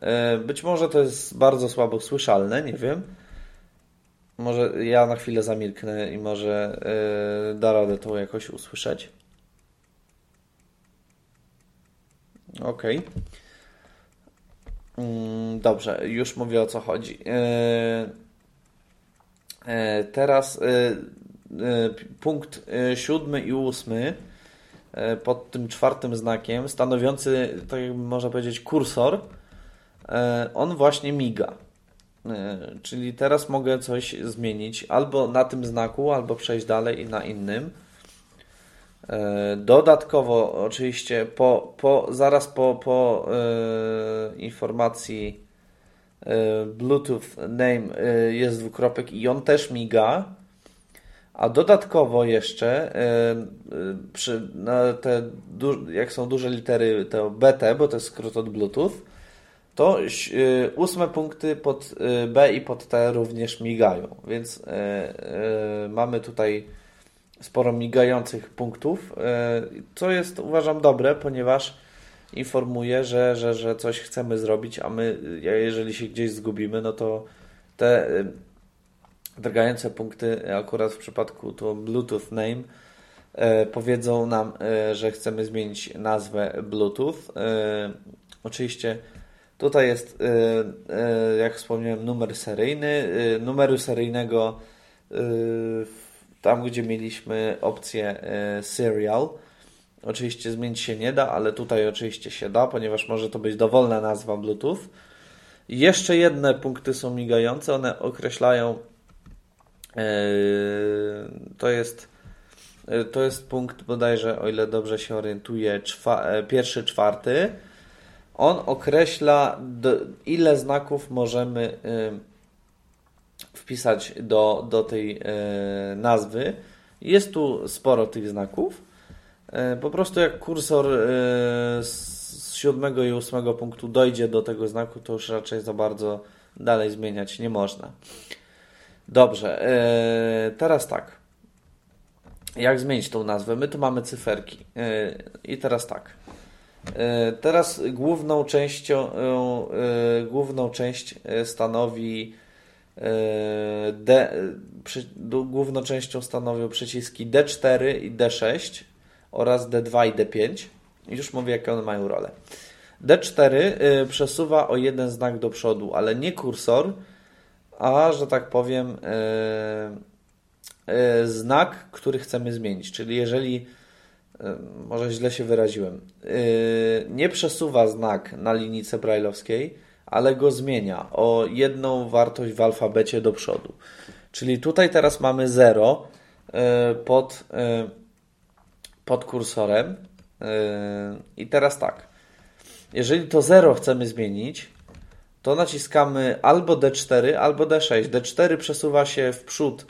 E, być może to jest bardzo słabo słyszalne, nie wiem. Może ja na chwilę zamilknę i może da radę to jakoś usłyszeć. Okej. Okay. Mm, dobrze, już mówię o co chodzi. E, e, teraz e, punkt siódmy i ósmy pod tym czwartym znakiem, stanowiący, tak jakby można powiedzieć, kursor, on właśnie miga. Czyli teraz mogę coś zmienić albo na tym znaku, albo przejść dalej i na innym. Dodatkowo, oczywiście, po, po, zaraz po, po informacji Bluetooth name jest dwukropek i on też miga. A dodatkowo jeszcze, przy, te, jak są duże litery, to BT, bo to jest skrót od Bluetooth, to ósme punkty pod B i pod T również migają. Więc mamy tutaj sporo migających punktów, co jest uważam dobre, ponieważ informuje, że, że, że coś chcemy zrobić, a my, jeżeli się gdzieś zgubimy, no to te drgające punkty, akurat w przypadku to Bluetooth name, powiedzą nam, że chcemy zmienić nazwę Bluetooth. Oczywiście tutaj jest, jak wspomniałem, numer seryjny. Numeru seryjnego tam, gdzie mieliśmy opcję serial, Oczywiście zmienić się nie da, ale tutaj oczywiście się da, ponieważ może to być dowolna nazwa Bluetooth. Jeszcze jedne punkty są migające, one określają yy, to jest yy, to jest punkt bodajże, o ile dobrze się orientuję, czwa, pierwszy, czwarty. On określa ile znaków możemy wpisać do, do tej nazwy. Jest tu sporo tych znaków. E, po prostu jak kursor e, z siódmego i ósmego punktu dojdzie do tego znaku, to już raczej za bardzo dalej zmieniać nie można. Dobrze, e, teraz tak. Jak zmienić tą nazwę? My tu mamy cyferki. I teraz tak. Teraz główną częścią, główną część stanowi D, główną częścią stanowią przyciski D4 i D6 oraz D2 i D5. Już mówię, jakie one mają rolę. D4 y, przesuwa o jeden znak do przodu, ale nie kursor, a że tak powiem, y, y, znak, który chcemy zmienić. Czyli jeżeli, może źle się wyraziłem, nie przesuwa znak na linijce brajlowskiej, ale go zmienia o jedną wartość w alfabecie do przodu. Czyli tutaj teraz mamy 0 pod pod kursorem. Yy, I teraz tak. Jeżeli to 0 chcemy zmienić, to naciskamy albo D4, albo D6. D4 przesuwa się w przód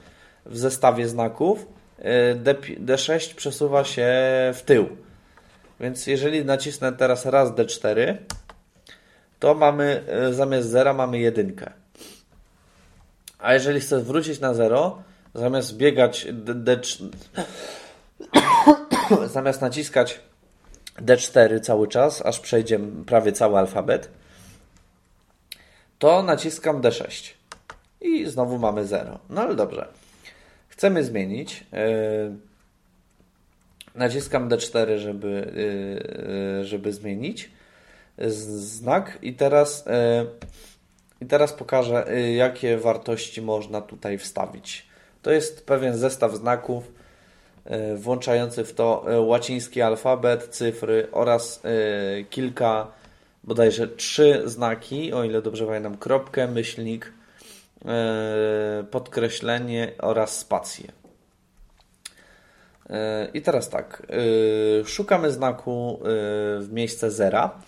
w zestawie znaków, yy, D6 przesuwa się w tył. Więc jeżeli nacisnę teraz raz D4, to mamy yy, zamiast 0 mamy jedynkę. A jeżeli chcę wrócić na 0, zamiast biegać D, D4 zamiast naciskać D4 cały czas, aż przejdzie prawie cały alfabet, to naciskam D6 i znowu mamy 0. No ale dobrze. Chcemy zmienić. Yy, naciskam D4, żeby, yy, żeby zmienić znak i teraz, yy, i teraz pokażę, jakie wartości można tutaj wstawić. To jest pewien zestaw znaków, E, włączający w to e, łaciński alfabet, cyfry oraz e, kilka, bodajże trzy znaki, o ile dobrze pamiętam, kropkę, myślnik, podkreślenie oraz spację. I teraz tak, szukamy znaku w miejsce zera,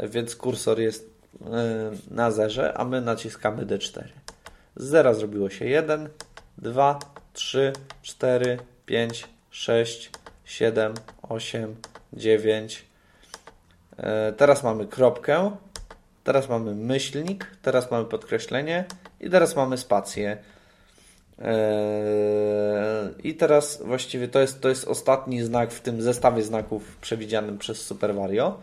więc kursor jest na zerze, a my naciskamy D4. Z zera zrobiło się 1, 2, 3, 4, 5, 6, 7, 8, 9. Teraz mamy kropkę, teraz mamy myślnik, teraz mamy podkreślenie i teraz mamy spację. E, I teraz właściwie to jest, to jest ostatni znak w tym zestawie znaków przewidzianym przez Super Mario.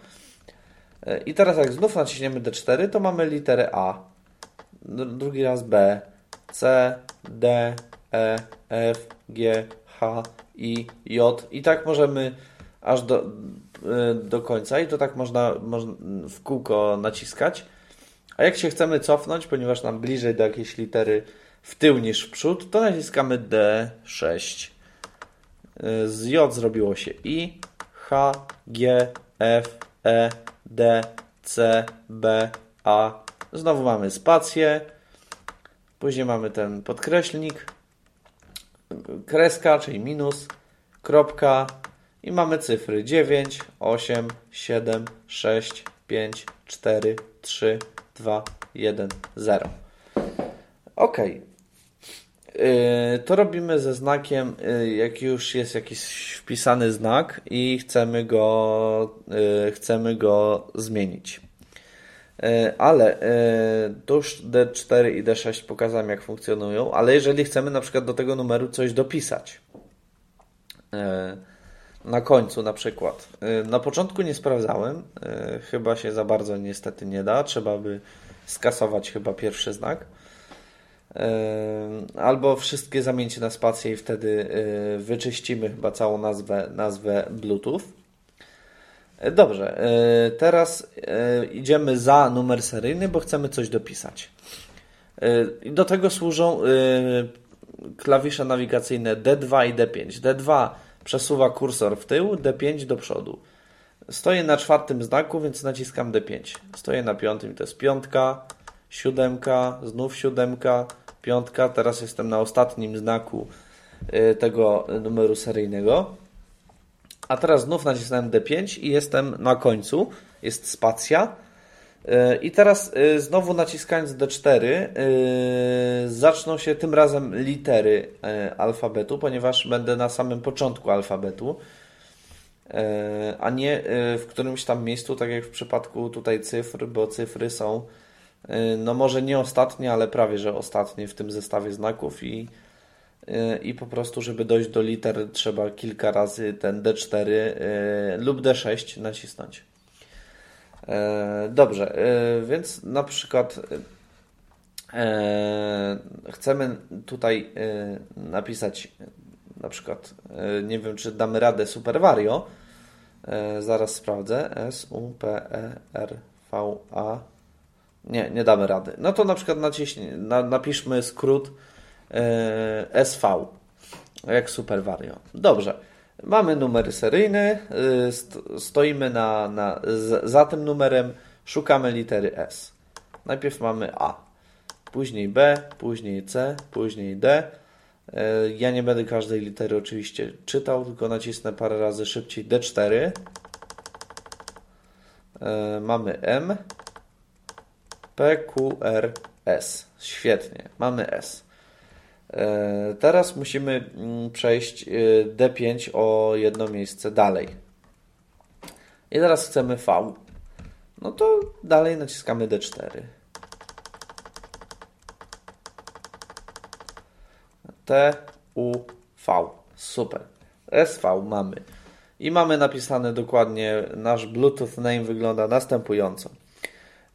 E, I teraz jak znów naciśniemy D4, to mamy literę A, drugi raz B, C, D, E, F, G, H, i J. I tak możemy aż do, e, do końca i to tak można, można w kółko naciskać. A jak się chcemy cofnąć, ponieważ nam bliżej do jakiejś litery w tył niż w przód, to naciskamy D6. E, z J zrobiło się I, H, G, F, E, D, C, B, A. Znowu mamy spację. Później mamy ten podkreślnik, kreska, czyli minus, kropka i mamy cyfry 9, 8, 7, 6, 5, 4, 3, 2, 1, 0. OK. To robimy ze znakiem, y, jak już jest jakiś wpisany znak i chcemy go, y, chcemy go zmienić. Y, ale to już D4 i D6 pokazałem, jak funkcjonują, ale jeżeli chcemy na przykład do tego numeru coś dopisać, na końcu na przykład. Na początku nie sprawdzałem, chyba się za bardzo niestety nie da, trzeba by skasować chyba pierwszy znak. Albo wszystkie zamieńcie na spację i wtedy e, wyczyścimy chyba całą nazwę, nazwę Bluetooth. E, dobrze, e, teraz idziemy za numer seryjny, bo chcemy coś dopisać. Do tego służą klawisze nawigacyjne D2 i D5. D2 przesuwa kursor w tył, D5 do przodu. Stoję na czwartym znaku, więc naciskam D5. Stoję na piątym, to jest piątka, siódemka, znów siódemka, piątka. Teraz jestem na ostatnim znaku y, tego numeru seryjnego. A teraz znów nacisnąłem D5 i jestem na końcu. Jest spacja. Y, I teraz y, znowu naciskając D4 zaczną się tym razem litery alfabetu, ponieważ będę na samym początku alfabetu, a nie w którymś tam miejscu, tak jak w przypadku tutaj cyfr, bo cyfry są no może nie ostatnie, ale prawie że ostatnie w tym zestawie znaków i, y, i po prostu, żeby dojść do liter trzeba kilka razy ten D4 y, lub D6 nacisnąć. Dobrze, więc na przykład chcemy tutaj napisać na przykład, nie wiem czy damy radę Super zaraz sprawdzę, P E R V A nie, nie damy rady. No to na przykład naciśnij, na, napiszmy skrót e, SV, jak Super Vario. Dobrze. Mamy numer seryjny, e, st stoimy na, na, z, za tym numerem, szukamy litery S. Najpierw mamy A, później B, później C, później D. E, ja nie będę każdej litery oczywiście czytał, tylko nacisnę parę razy szybciej D4. Mamy M, PQRS. Świetnie, mamy S. E, teraz musimy mm, przejść e, D5 o jedno miejsce dalej. I teraz chcemy V. No to dalej naciskamy D4. T, U, V. Super. SV mamy. I mamy napisane dokładnie, nasz Bluetooth name wygląda następująco.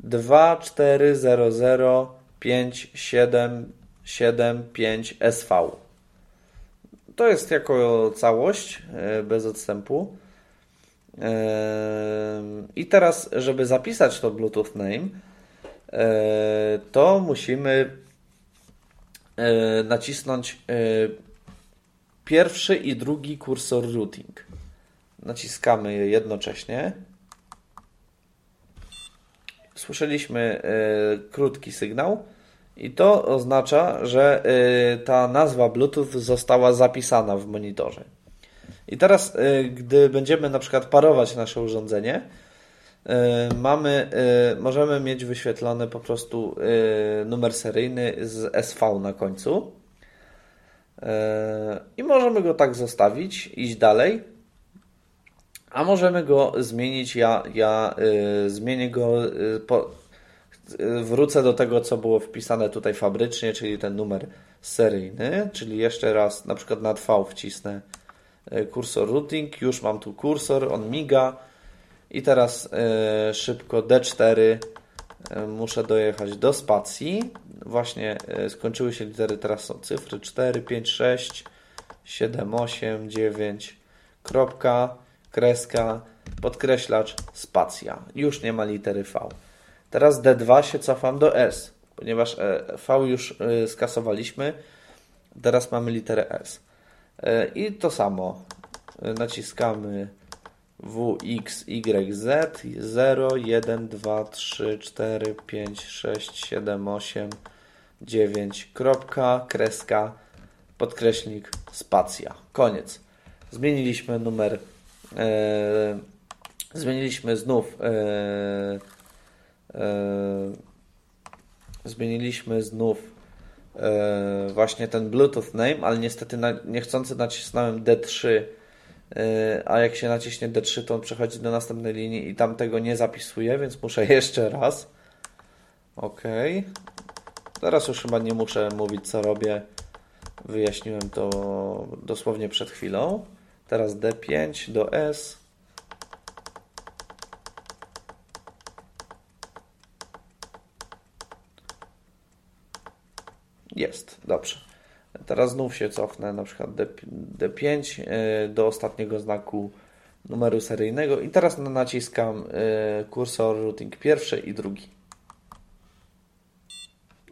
2 4 0 0 5 7 7 5 SV. To jest jako całość e, bez odstępu. E, I teraz, żeby zapisać to Bluetooth name, e, to musimy nacisnąć pierwszy i drugi kursor routing. Naciskamy je jednocześnie słyszeliśmy y, krótki sygnał i to oznacza, że y, ta nazwa Bluetooth została zapisana w monitorze. I teraz, y, gdy będziemy na przykład parować nasze urządzenie, mamy, możemy mieć wyświetlony po prostu numer seryjny z SV na końcu. I możemy go tak zostawić, iść dalej a możemy go zmienić. Ja, ja y, zmienię go, y, po, y, wrócę do tego, co było wpisane tutaj fabrycznie, czyli ten numer seryjny, czyli jeszcze raz na przykład na V wcisnę y, kursor routing, już mam tu kursor, on miga i teraz y, szybko D4 y, muszę dojechać do spacji. Właśnie skończyły się litery, teraz są cyfry 4, 5, 6, 7, 8, 9, kropka kreska, podkreślacz, spacja. Już nie ma litery V. Teraz D2 się cofam do S, ponieważ e, V już e, skasowaliśmy. Teraz mamy literę S. E, I to samo. Naciskamy W, X, Y, Z 0, 1, 2, 3, 4, 5, 6, 7, 8, 9, kropka, kreska, podkreśnik, spacja. Koniec. Zmieniliśmy numer, zmieniliśmy znów, e, e, zmieniliśmy znów e, właśnie ten Bluetooth name, ale niestety na, niechcący nacisnąłem D3, e, a jak się naciśnie D3, to on przechodzi do następnej linii i tam tego nie zapisuje, więc muszę jeszcze raz. OK. Teraz już chyba nie muszę mówić, co robię. Wyjaśniłem to dosłownie przed chwilą. Teraz D5 do S. Jest, dobrze. Teraz znów się cofnę na przykład D, D5 e, do ostatniego znaku numeru seryjnego i teraz naciskam e, kursor routing pierwszy i drugi.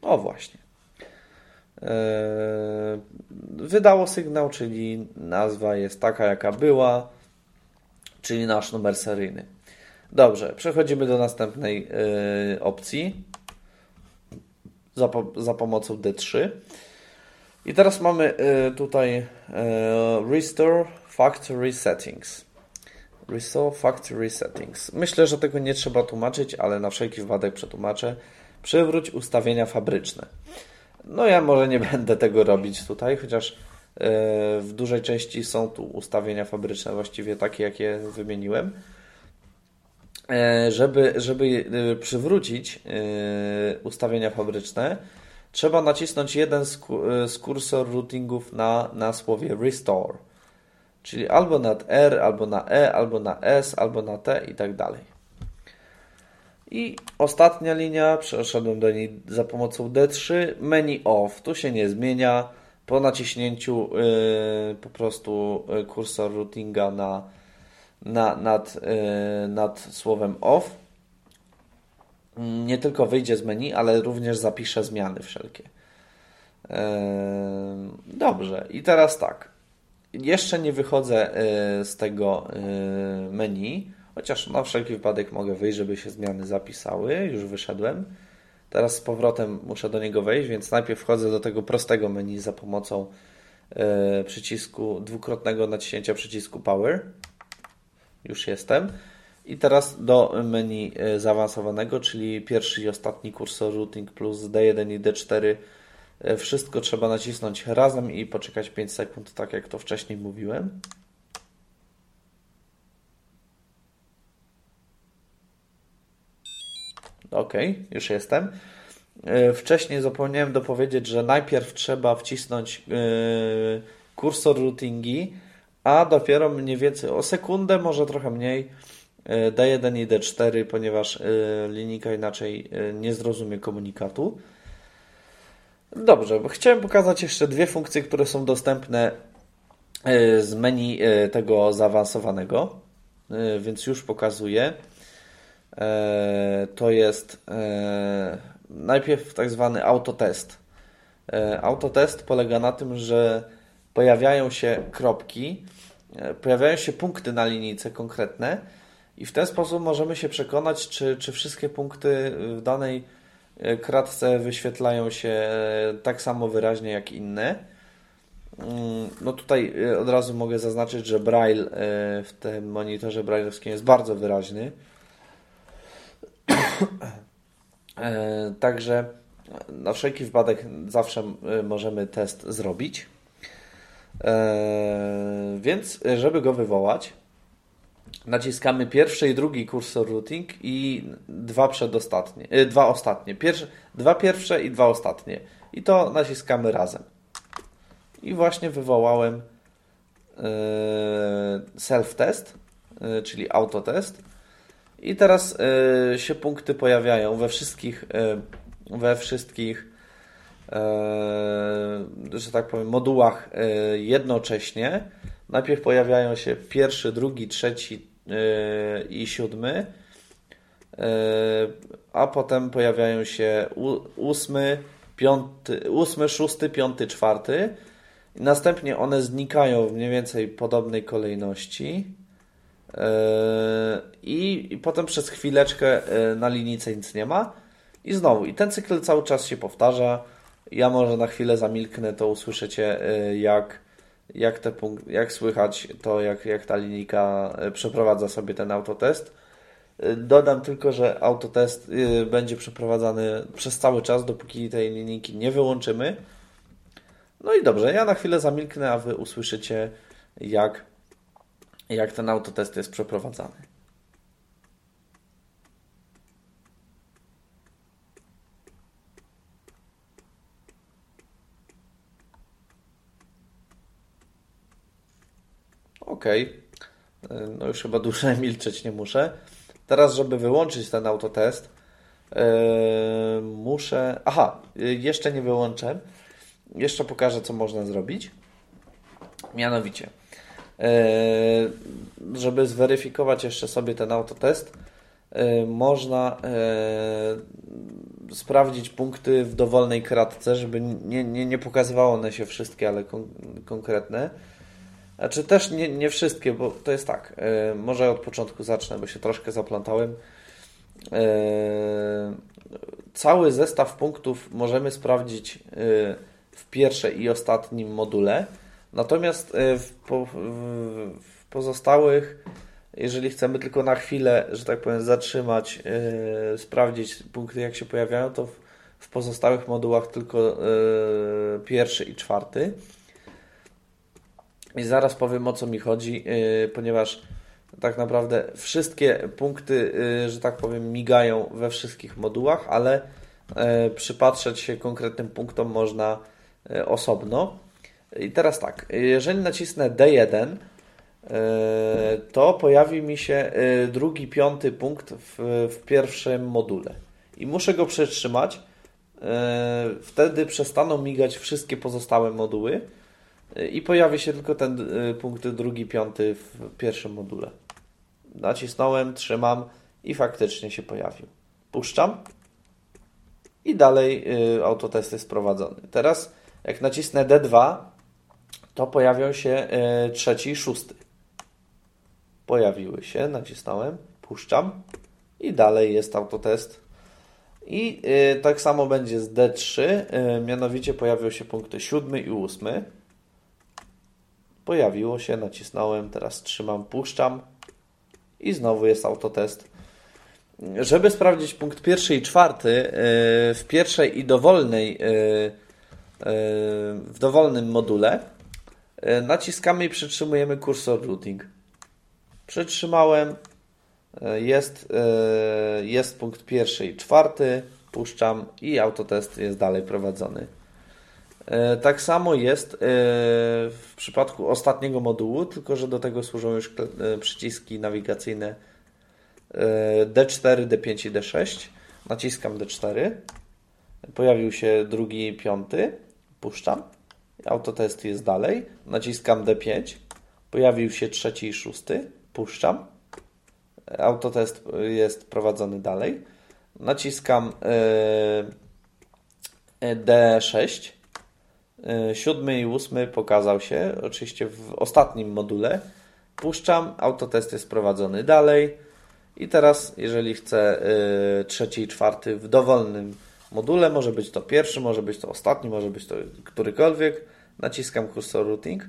O właśnie. E, wydało sygnał, czyli nazwa jest taka, jaka była, czyli nasz numer seryjny. Dobrze, przechodzimy do następnej opcji za, za pomocą D3. I teraz mamy y, tutaj Restore Factory Settings. Restore Factory Settings. Myślę, że tego nie trzeba tłumaczyć, ale na wszelki wypadek przetłumaczę. Przywróć ustawienia fabryczne. No ja może nie będę tego robić tutaj, chociaż y, w dużej części są tu ustawienia fabryczne, właściwie takie, jakie wymieniłem. E, żeby, żeby e, przywrócić e, ustawienia fabryczne, trzeba nacisnąć jeden z kursor routingów na, na słowie restore. Czyli albo na R, albo na E, albo na S, albo na T i tak dalej. I ostatnia linia, przeszedłem do niej za pomocą D3, menu off. Tu się nie zmienia. Po naciśnięciu yy, po prostu kursor routinga na na, nad, yy, nad słowem off nie tylko wyjdzie z menu, ale również zapisze zmiany wszelkie. Yy, dobrze, i teraz tak. Jeszcze nie wychodzę yy, z tego menu, chociaż na wszelki wypadek mogę wyjść, żeby się zmiany zapisały. Już wyszedłem. Teraz z powrotem muszę do niego wejść, więc najpierw wchodzę do tego prostego menu za pomocą yy, przycisku dwukrotnego naciśnięcia przycisku Power. Już jestem. I teraz do menu e, zaawansowanego, czyli pierwszy i ostatni kursor routing plus D1 i D4. E, wszystko trzeba nacisnąć razem i poczekać 5 sekund, tak jak to wcześniej mówiłem. Ok, już jestem. E, wcześniej zapomniałem dopowiedzieć, że najpierw trzeba wcisnąć kursor routingi a dopiero mniej więcej o sekundę, może trochę mniej, e, D1 i D4, ponieważ e, linijka inaczej e, nie zrozumie komunikatu. Dobrze, chciałem pokazać jeszcze dwie funkcje, które są dostępne z menu tego zaawansowanego, więc już pokazuję. To jest najpierw tak zwany autotest. Autotest polega na tym, że pojawiają się kropki, e, pojawiają się punkty na linijce konkretne i w ten sposób możemy się przekonać, czy, czy wszystkie punkty w danej e, kratce wyświetlają się e, tak samo wyraźnie jak inne. Mm, no tutaj od razu mogę zaznaczyć, że Braille w tym monitorze brailleowskim jest bardzo wyraźny. Także na wszelki wypadek zawsze możemy test zrobić. Eee, więc, żeby go wywołać, naciskamy pierwszy i drugi kursor routing i dwa przedostatnie, e, dwa ostatnie. Pierwsze, dwa pierwsze i dwa ostatnie. I to naciskamy razem. I właśnie wywołałem e, self-test, e, czyli autotest. I teraz się punkty pojawiają we wszystkich, we wszystkich E, że tak powiem, modułach jednocześnie. Najpierw pojawiają się pierwszy, drugi, trzeci i siódmy, a potem pojawiają się ósmy, piąty, ósmy, szósty, piąty, czwarty. Następnie one znikają w mniej więcej podobnej kolejności. I, I potem przez chwileczkę na linijce nic nie ma. I znowu, i ten cykl cały czas się powtarza Ja może na chwilę zamilknę, to usłyszycie jak, jak, te punkt, jak słychać to, jak, jak ta linijka przeprowadza sobie ten autotest. Dodam tylko, że autotest będzie przeprowadzany przez cały czas, dopóki tej linijki nie wyłączymy. No i dobrze, ja na chwilę zamilknę, a Wy usłyszycie, jak, jak ten autotest jest przeprowadzany. OK. No już chyba dłużej milczeć nie muszę. Teraz, żeby wyłączyć ten autotest, yy, muszę. Aha, jeszcze nie wyłączę jeszcze pokażę, co można zrobić. Mianowicie, żeby zweryfikować jeszcze sobie ten autotest, e, można e, sprawdzić punkty w dowolnej kratce, żeby nie, nie, nie pokazywało one się wszystkie, ale kon konkretne. Znaczy też nie, nie wszystkie, bo to jest tak. Może od początku zacznę, bo się troszkę zaplątałem. Cały zestaw punktów możemy sprawdzić w pierwszej i ostatnim module. Natomiast e, w, po, w pozostałych, jeżeli chcemy tylko na chwilę, że tak powiem, zatrzymać, yy, sprawdzić punkty, jak się pojawiają, to w, w pozostałych modułach tylko yy, pierwszy i czwarty. I zaraz powiem o co mi chodzi, yy, ponieważ tak naprawdę wszystkie punkty, że tak powiem, migają we wszystkich modułach, ale przypatrzeć się konkretnym punktom można osobno. I teraz tak, jeżeli nacisnę D1, e, to pojawi mi się e, drugi, piąty punkt w, w pierwszym module. I muszę go przytrzymać. Wtedy przestaną migać wszystkie pozostałe moduły i pojawi się tylko ten punkt drugi, piąty w pierwszym module. Nacisnąłem, trzymam i faktycznie się pojawił. Puszczam i dalej autotest jest prowadzony. Teraz jak nacisnę D2, to pojawią się e, trzeci i szósty. Pojawiły się, nacisnąłem, puszczam i dalej jest autotest. I e, tak samo będzie z D3, e, mianowicie pojawią się punkty siódmy i ósmy. Pojawiło się, nacisnąłem, teraz trzymam, puszczam i znowu jest autotest. Żeby sprawdzić punkt pierwszy i czwarty, w pierwszej i dowolnej w dowolnym module naciskamy i przytrzymujemy kursor routing. Przytrzymałem, e, jest, e, jest punkt pierwszy i czwarty, puszczam i autotest jest dalej prowadzony. Tak samo jest w przypadku ostatniego modułu, tylko że do tego służą już przyciski nawigacyjne D4, D5 i D6. Naciskam D4. Pojawił się drugi, piąty puszczam, autotest jest dalej, naciskam D5, pojawił się trzeci i szósty, puszczam, autotest jest prowadzony dalej, naciskam e, D6, e, siódmy i ósmy pokazał się, oczywiście w ostatnim module, puszczam, autotest jest prowadzony dalej. I teraz jeżeli chcę trzeci i czwarty w dowolnym module. Może być to pierwszy, może być to ostatni, może być to którykolwiek. Naciskam kursor routing,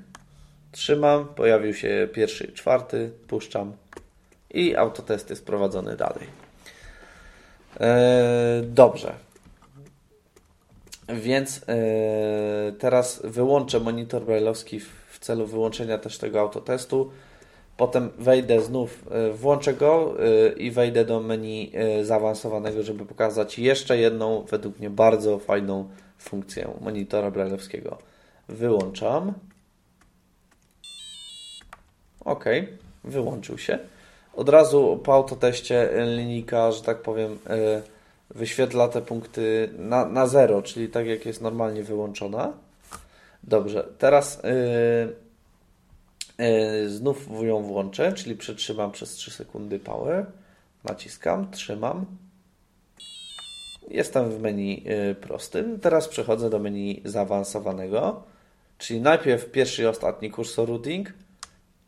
trzymam, pojawił się pierwszy czwarty, puszczam i autotest jest prowadzony dalej. Eee, dobrze. Więc e, teraz wyłączę monitor brailleowski w celu wyłączenia też tego autotestu. Potem wejdę znów, e, włączę go e, i wejdę do menu e, zaawansowanego, żeby pokazać jeszcze jedną, według mnie bardzo fajną funkcję monitora brailleowskiego. Wyłączam. OK, wyłączył się. Od razu po autoteście linijka, że tak powiem, wyświetla te punkty na, na zero, czyli tak jak jest normalnie wyłączona. Dobrze, teraz E, znów ją włączę, czyli przytrzymam przez 3 sekundy power. Naciskam, trzymam. Jestem w menu e, prostym. Teraz przechodzę do menu zaawansowanego, czyli najpierw pierwszy i ostatni kursor routing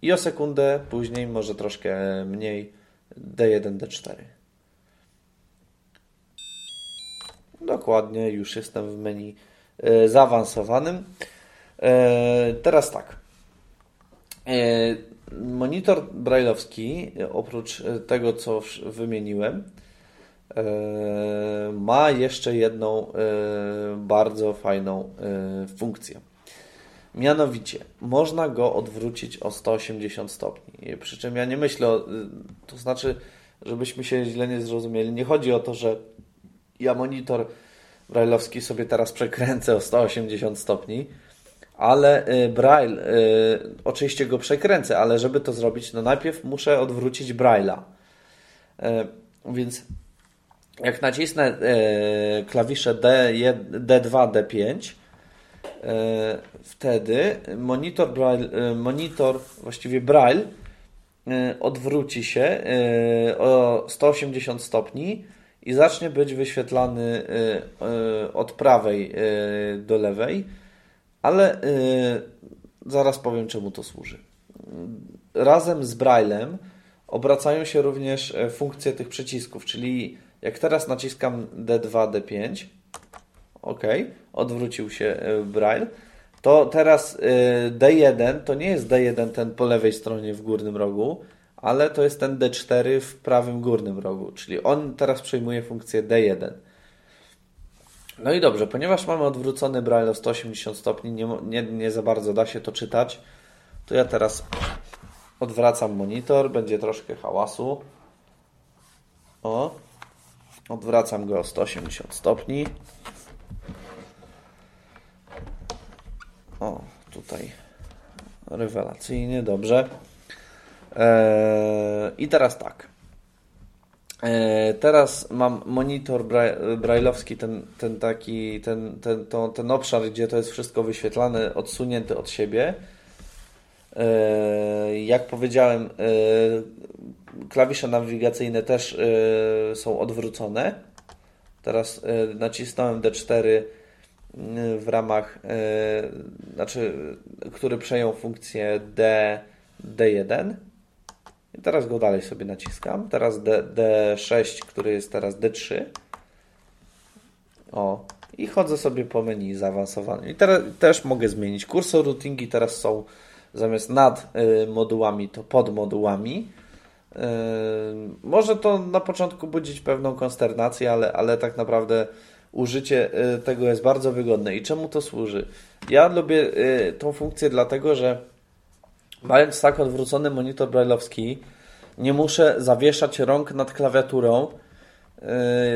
i o sekundę później, może troszkę mniej, D1, D4. Dokładnie, już jestem w menu zaawansowanym. Teraz tak. Monitor brailleowski, oprócz tego, co wymieniłem, ma jeszcze jedną bardzo fajną funkcję. Mianowicie, można go odwrócić o 180 stopni. Przy czym ja nie myślę, to znaczy, żebyśmy się źle nie zrozumieli, nie chodzi o to, że ja monitor brailleowski sobie teraz przekręcę o 180 stopni, ale y, Braille, y, oczywiście go przekręcę, ale żeby to zrobić, no najpierw muszę odwrócić Braille'a. Y, więc jak nacisnę klawisze D, D2, D5, wtedy monitor, Braille, monitor właściwie Braille odwróci się o 180 stopni i zacznie być wyświetlany od prawej do lewej ale yy, zaraz powiem, czemu to służy. Razem z Braillem obracają się również e, funkcje tych przycisków, czyli jak teraz naciskam D2, D5, ok, odwrócił się e, Braille, to teraz e, D1 to nie jest D1 ten po lewej stronie w górnym rogu, ale to jest ten D4 w prawym górnym rogu, czyli on teraz przejmuje funkcję D1. No i dobrze, ponieważ mamy odwrócony braille o 180 stopni, nie, nie, nie za bardzo da się to czytać, to ja teraz odwracam monitor, będzie troszkę hałasu. O, odwracam go o 180 stopni. O, tutaj rewelacyjnie, dobrze. Eee, I teraz tak. E, teraz mam monitor brailleowski, ten, ten taki, ten, ten, to, ten obszar, gdzie to jest wszystko wyświetlane, odsunięty od siebie. E, jak powiedziałem, e, klawisze nawigacyjne też są odwrócone. Teraz nacisnąłem D4 w ramach, znaczy, który przejął funkcję D, D1 i teraz go dalej sobie naciskam. Teraz D, D6, który jest teraz D3. O, i chodzę sobie po menu zaawansowanym. I teraz też mogę zmienić. Kursor routingi teraz są zamiast nad y, modułami, to pod modułami. Y, może to na początku budzić pewną konsternację, ale, ale tak naprawdę użycie y, tego jest bardzo wygodne. I czemu to służy? Ja lubię y, tą funkcję dlatego, że Mając tak odwrócony monitor brailleowski, nie muszę zawieszać rąk nad klawiaturą yy,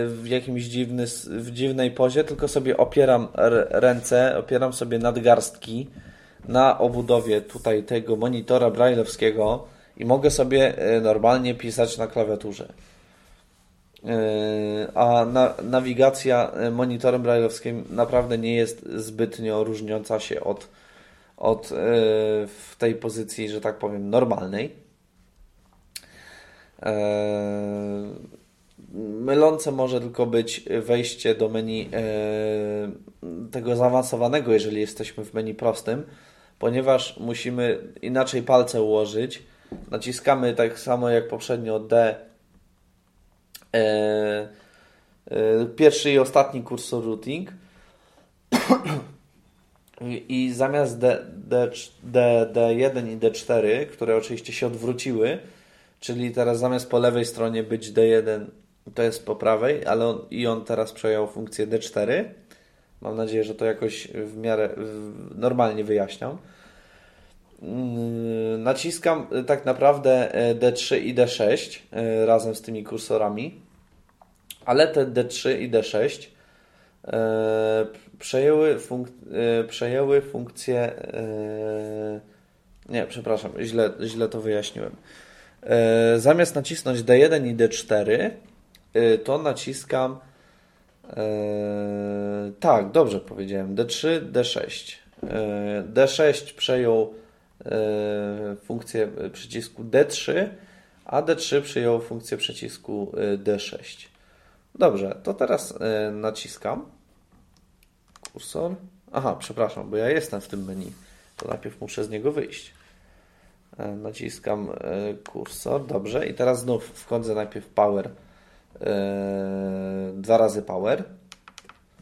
w jakimś dziwny, w dziwnej pozie, tylko sobie opieram ręce, opieram sobie nadgarstki na obudowie tutaj tego monitora brailleowskiego i mogę sobie yy, normalnie pisać na klawiaturze. Yy, a na, nawigacja monitorem brailleowskim naprawdę nie jest zbytnio różniąca się od od, e, w tej pozycji, że tak powiem, normalnej. E, mylące może tylko być wejście do menu e, tego zaawansowanego, jeżeli jesteśmy w menu prostym, ponieważ musimy inaczej palce ułożyć. Naciskamy tak samo jak poprzednio D, pierwszy i ostatni kursor routing i zamiast D, D, D, D1 i D4, które oczywiście się odwróciły, czyli teraz zamiast po lewej stronie być D1, to jest po prawej, ale on, i on teraz przejął funkcję D4. Mam nadzieję, że to jakoś w miarę normalnie wyjaśniam. Yy, naciskam tak naprawdę e, D3 i D6 e, razem z tymi kursorami, ale te D3 i D6 e, przejęły, funk e, przejęły funkcję. E, nie, przepraszam, źle, źle to wyjaśniłem. E, zamiast nacisnąć D1 i D4, to naciskam. Tak, dobrze powiedziałem. D3, D6. D6 przejął funkcję przycisku D3, a D3 przyjął funkcję przycisku D6. Dobrze, to teraz naciskam kursor. Aha, przepraszam, bo ja jestem w tym menu. To najpierw muszę z niego wyjść. E, naciskam e, kursor, dobrze. I teraz znów wchodzę najpierw power, e, dwa razy power.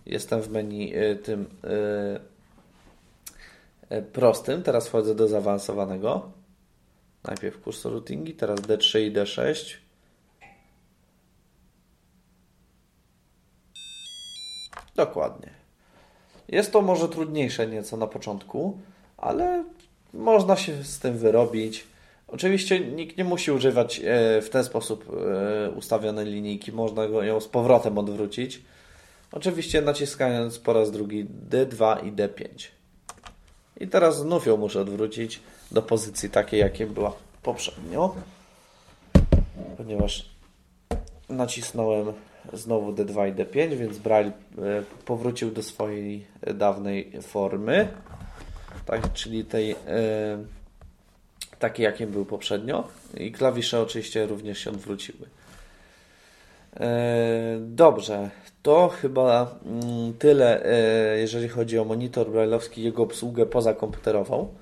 Jestem w menu tym prostym. Teraz wchodzę do zaawansowanego. Najpierw kursor routingi, teraz D3 i D6. Dokładnie. Jest to może trudniejsze nieco na początku, ale można się z tym wyrobić. Oczywiście nikt nie musi używać e, w ten sposób e, ustawionej linijki, można ją z powrotem odwrócić. Oczywiście naciskając po raz drugi D2 i D5. I teraz znów ją muszę odwrócić do pozycji takiej, jakiej była poprzednio, ponieważ nacisnąłem znowu D2 i D5, więc Braille e, powrócił do swojej dawnej formy, tak, czyli tej e, takiej, jakim był poprzednio i klawisze oczywiście również się odwróciły. E, dobrze, to chyba mm, tyle, jeżeli chodzi o monitor brailleowski, jego obsługę pozakomputerową.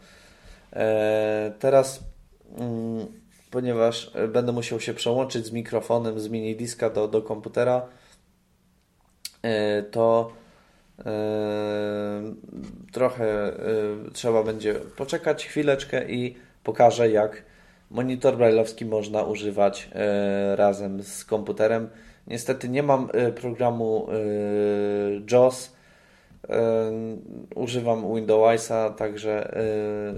Teraz mm, ponieważ e, będę musiał się przełączyć z mikrofonem z mini diska do, do komputera, e, to e, trochę trzeba będzie poczekać chwileczkę i pokażę, jak monitor brailleowski można używać razem z komputerem. Niestety nie mam programu JAWS, używam Windowsa, także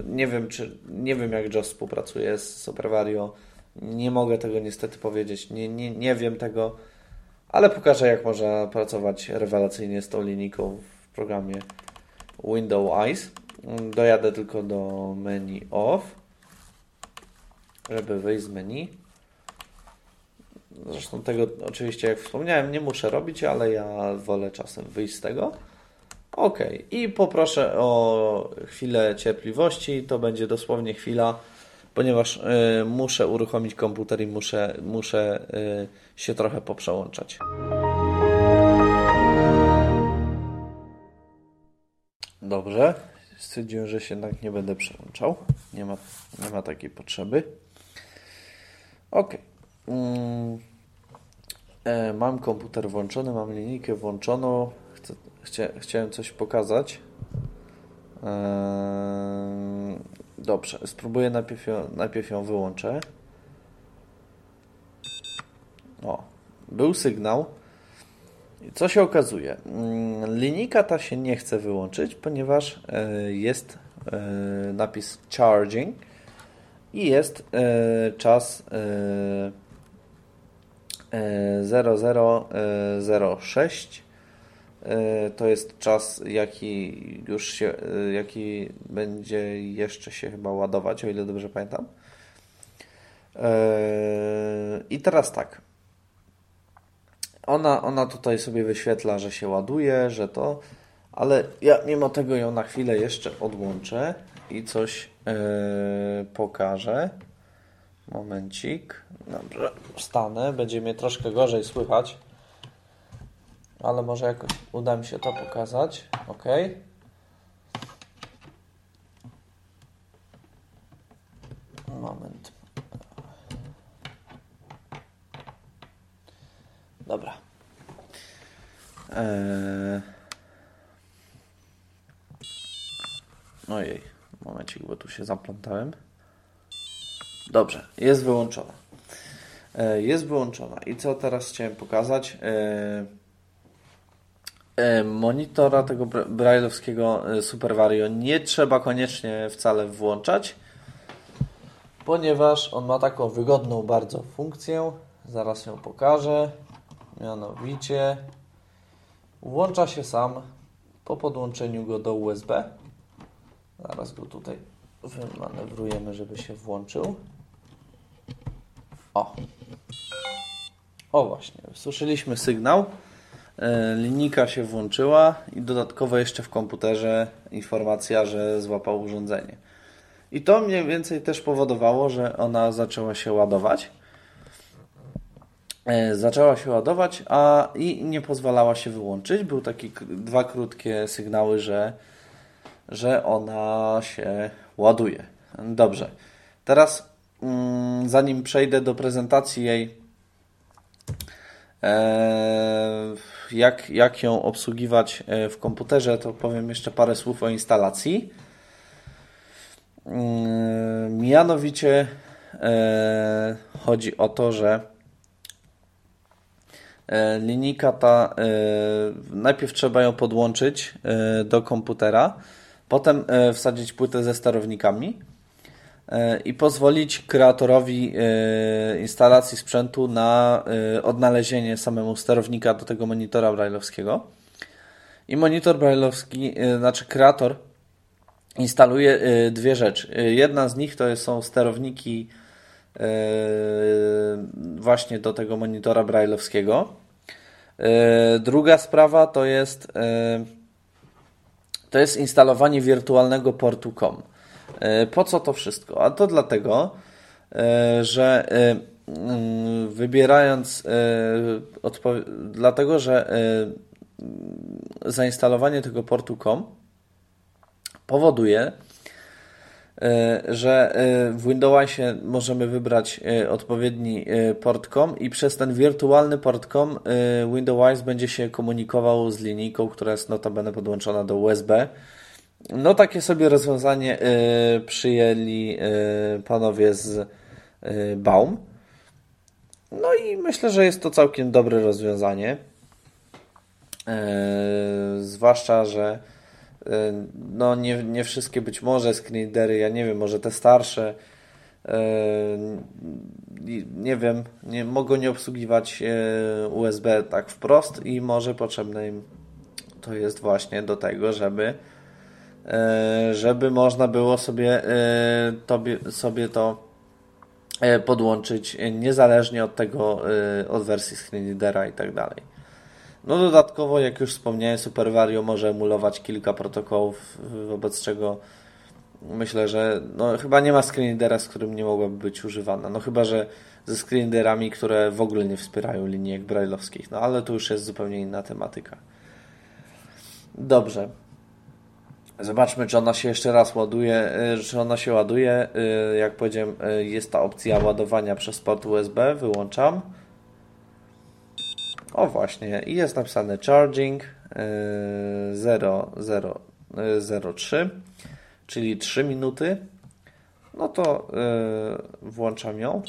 nie wiem, czy nie wiem jak JAWS współpracuje z SuperVario. Nie mogę tego niestety powiedzieć. Nie, nie, nie wiem tego, ale pokażę jak można pracować rewelacyjnie z tą linijką w programie Windows Eyes. Dojadę tylko do menu off, żeby wyjść z menu. Zresztą tego oczywiście, jak wspomniałem, nie muszę robić, ale ja wolę czasem wyjść z tego. Ok, i poproszę o chwilę cierpliwości. To będzie dosłownie chwila, ponieważ y, muszę uruchomić komputer i muszę, muszę y, się trochę poprzełączać. Dobrze, stwierdziłem, że się jednak nie będę przełączał. Nie ma, nie ma takiej potrzeby. Ok. Mm. E, mam komputer włączony, mam linijkę włączoną chcia, chciałem coś pokazać. Eee, dobrze, spróbuję najpierw ją, najpierw ją wyłączę. O, był sygnał. Co się okazuje? Mm, linijka ta się nie chce wyłączyć, ponieważ e, jest e, napis charging i jest e, czas 0006 E, to jest czas, jaki już się, e, jaki będzie jeszcze się chyba ładować, o ile dobrze pamiętam. E, I teraz tak. Ona, ona tutaj sobie wyświetla, że się ładuje, że to, ale ja mimo tego ją na chwilę jeszcze odłączę i coś pokażę. Momencik. Dobrze, wstanę. Będzie mnie troszkę gorzej słychać ale może jakoś uda mi się to pokazać. OK. Moment. Dobra. Eee... Ojej, momencik, bo tu się zaplątałem. Dobrze, jest wyłączona. Eee, jest wyłączona. I co teraz chciałem pokazać? Eee monitora tego brailleowskiego e, Super Vario nie trzeba koniecznie wcale włączać, ponieważ on ma taką wygodną bardzo funkcję. Zaraz ją pokażę. Mianowicie włącza się sam po podłączeniu go do USB. Zaraz go tutaj wymanewrujemy, żeby się włączył. O. O właśnie, słyszeliśmy sygnał. E, linijka się włączyła i dodatkowo jeszcze w komputerze informacja, że złapał urządzenie. I to mniej więcej też powodowało, że ona zaczęła się ładować. E, zaczęła się ładować, a i nie pozwalała się wyłączyć. Były takie dwa krótkie sygnały, że, że ona się ładuje. Dobrze. Teraz mm, zanim przejdę do prezentacji jej, ee, jak, jak ją obsługiwać w komputerze, to powiem jeszcze parę słów o instalacji. Mianowicie chodzi o to, że linijka ta najpierw trzeba ją podłączyć do komputera, potem wsadzić płytę ze sterownikami E, i pozwolić kreatorowi e, instalacji sprzętu na e, odnalezienie samemu sterownika do tego monitora brailleowskiego. I monitor brailleowski, znaczy kreator instaluje dwie rzeczy. Jedna z nich to są sterowniki właśnie do tego monitora brailleowskiego. Druga sprawa to jest to jest instalowanie wirtualnego portu COM. E, po co to wszystko? A to dlatego, e, że e, mm, wybierając dlatego, że zainstalowanie tego portu COM powoduje, że w Windowsie możemy wybrać odpowiedni port COM i przez ten wirtualny port COM Windows będzie się komunikował z linijką, która jest notabene podłączona do USB no takie sobie rozwiązanie y, przyjęli y, panowie z y, Baum. No i myślę, że jest to całkiem dobre rozwiązanie. Zwłaszcza, że no nie, nie wszystkie być może screenreadery, ja nie wiem, może te starsze nie wiem, nie, mogą nie obsługiwać USB tak wprost i może potrzebne im to jest właśnie do tego, żeby żeby można było sobie, e, tobie, sobie to e, podłączyć niezależnie od tego, od wersji screenreadera i tak dalej. No dodatkowo, jak już wspomniałem, SuperVario może emulować kilka protokołów, wobec czego myślę, że no, chyba nie ma screenreadera, z którym nie mogłaby być używana. No chyba, że ze screenreaderami, które w ogóle nie wspierają linijek brailleowskich. No ale to już jest zupełnie inna tematyka. Dobrze. Zobaczmy, czy ona się jeszcze raz ładuje, y, czy ona się ładuje. Y, jak powiedziałem, y, jest ta opcja ładowania przez port USB. Wyłączam. O właśnie, i jest napisane charging 0003, czyli 3 minuty. No to włączam ją.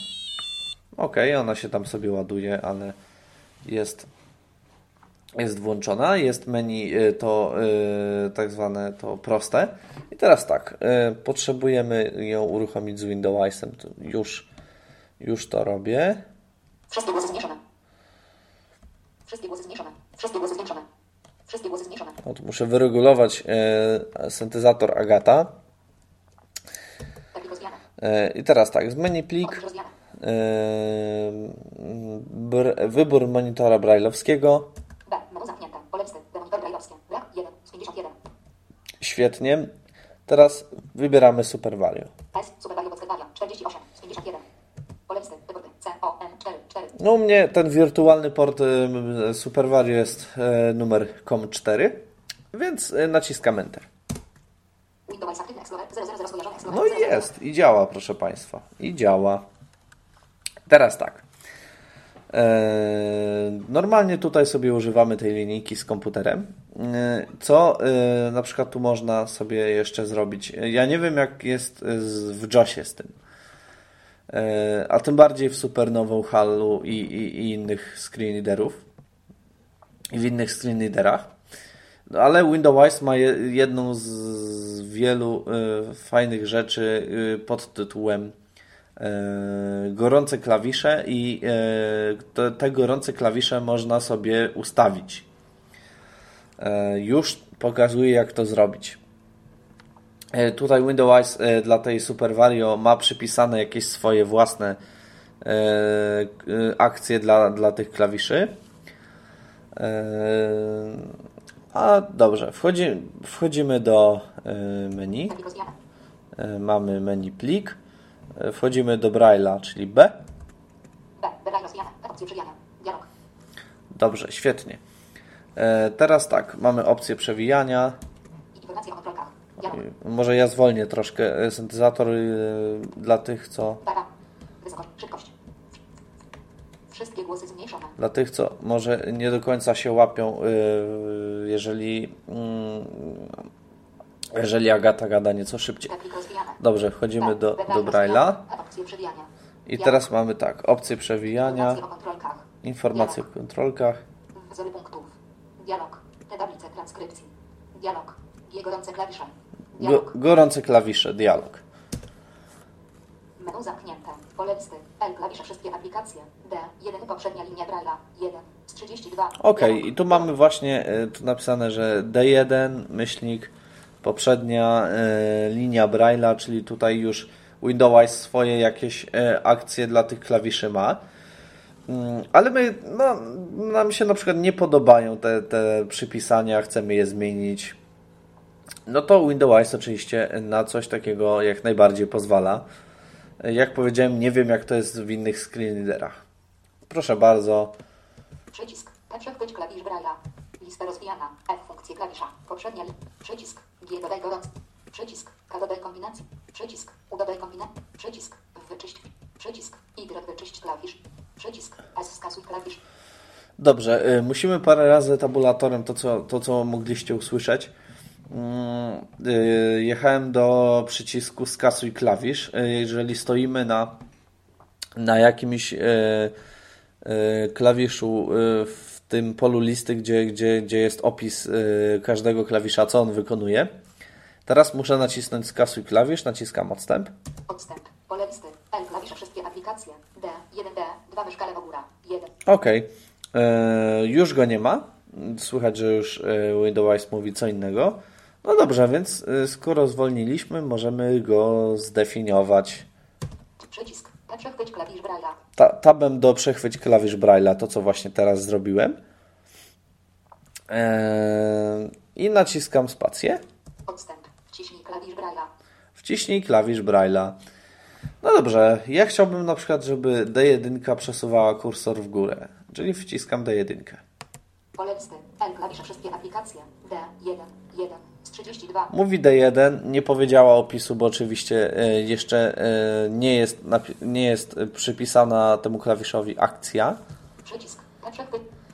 Ok, ona się tam sobie ładuje, ale jest jest włączona, jest menu y, to y, tak zwane to proste. I teraz tak, y, potrzebujemy ją uruchomić z Windowsem. Już, już to robię. Wszystkie głosy zmniejszone. Wszystkie głosy zmniejszone. Wszystkie głosy zwiększone. Wszystkie głosy zmniejszone. No, muszę wyregulować syntezator Agata. I teraz tak, z menu plik, wybór monitora brailleowskiego, Świetnie. Teraz wybieramy Super Value. No u mnie ten wirtualny port Super Value jest e, numer COM4, więc e, naciskam Enter. No i jest, i działa, proszę Państwa. I działa. Teraz tak. E, normalnie tutaj sobie używamy tej linijki z komputerem. E, co e, na przykład tu można sobie jeszcze zrobić? Ja nie wiem, jak jest w JOSie z tym. A tym bardziej w Supernową Hallu i, i, i innych screenreaderów. I w innych screenreaderach. No, ale Windows ma jedną z wielu fajnych rzeczy pod tytułem gorące klawisze i te, te gorące klawisze można sobie ustawić. E, już pokazuję jak to zrobić. Tutaj Windows dla tej Super Vario ma przypisane jakieś swoje własne akcje dla, dla tych klawiszy. A dobrze, wchodzi, wchodzimy do menu. Mamy menu plik. Wchodzimy do Braille'a, czyli B. Dobrze, świetnie. E, teraz tak, mamy opcję przewijania. Może ja zwolnię troszkę e, syntezator e, dla tych, co... Wszystkie głosy zmniejszone. Dla tych, co może nie do końca się łapią, jeżeli, mm, jeżeli Agata gada nieco szybciej. Dobrze, wchodzimy do, do Wybrane Braille'a. I teraz mamy tak, opcje przewijania, Informacje o kontrolkach. Dialog. Te tablice transkrypcji. Dialog. G gorące klawisze. Dialog. gorące klawisze, dialog. Menu zamknięte. Pole listy. L klawisze wszystkie aplikacje. D. 1 poprzednia linia Braille'a. 1 z 32. Ok, i tu mamy właśnie y, tu napisane, że D1, myślnik, poprzednia y, linia Braille'a, czyli tutaj już Windows swoje jakieś y, akcje dla tych klawiszy ma. Mm, Ale my, no, nam się na przykład nie podobają te, te przypisania, chcemy je zmienić. No to Windows oczywiście na coś takiego jak najbardziej pozwala. Jak powiedziałem, nie wiem jak to jest w innych screenreaderach. Proszę bardzo. Przycisk. P przechwyć klawisz Braille'a. Lista rozwijana. F funkcje klawisza. Poprzednia. Przycisk. G dodaj gorący. Przycisk. K dodaj kombinacji. Przycisk. U dodaj kombinacji. Przycisk. Wyczyść. Przycisk. Y wyczyść klawisz. Przycisk. S skasuj klawisz. Dobrze, y, musimy parę razy tabulatorem to, co, to, co mogliście usłyszeć. Mm, y, Jechałem do przycisku skasuj klawisz. Y, Jeżeli stoimy na, na jakimś klawiszu w tym polu listy, gdzie, gdzie, gdzie jest opis każdego klawisza, co on wykonuje. Teraz muszę nacisnąć skasuj klawisz, naciskam odstęp. Odstęp. Pole listy. L klawisze wszystkie aplikacje. D. 1D. 2 myszka lewo góra. 1. Ok, e, już go nie ma. Słychać, że już e, Windows mówi co innego. No dobrze, więc e, skoro zwolniliśmy, możemy go zdefiniować Przycisk. P przechwyć klawisz Braille'a. ta, tabem do przechwyć klawisz Braille'a, to co właśnie teraz zrobiłem. E, I naciskam spację. Odstęp. Wciśnij klawisz Braille'a. Wciśnij klawisz Braille'a. No dobrze, ja chciałbym na przykład, żeby D1 przesuwała kursor w górę, czyli wciskam D1. Pole listy. Klawisze wszystkie aplikacje. D. 1. 1 z 32. Mówi D1, nie powiedziała opisu, bo oczywiście e, jeszcze e, nie jest, nie jest przypisana temu klawiszowi akcja. Przycisk.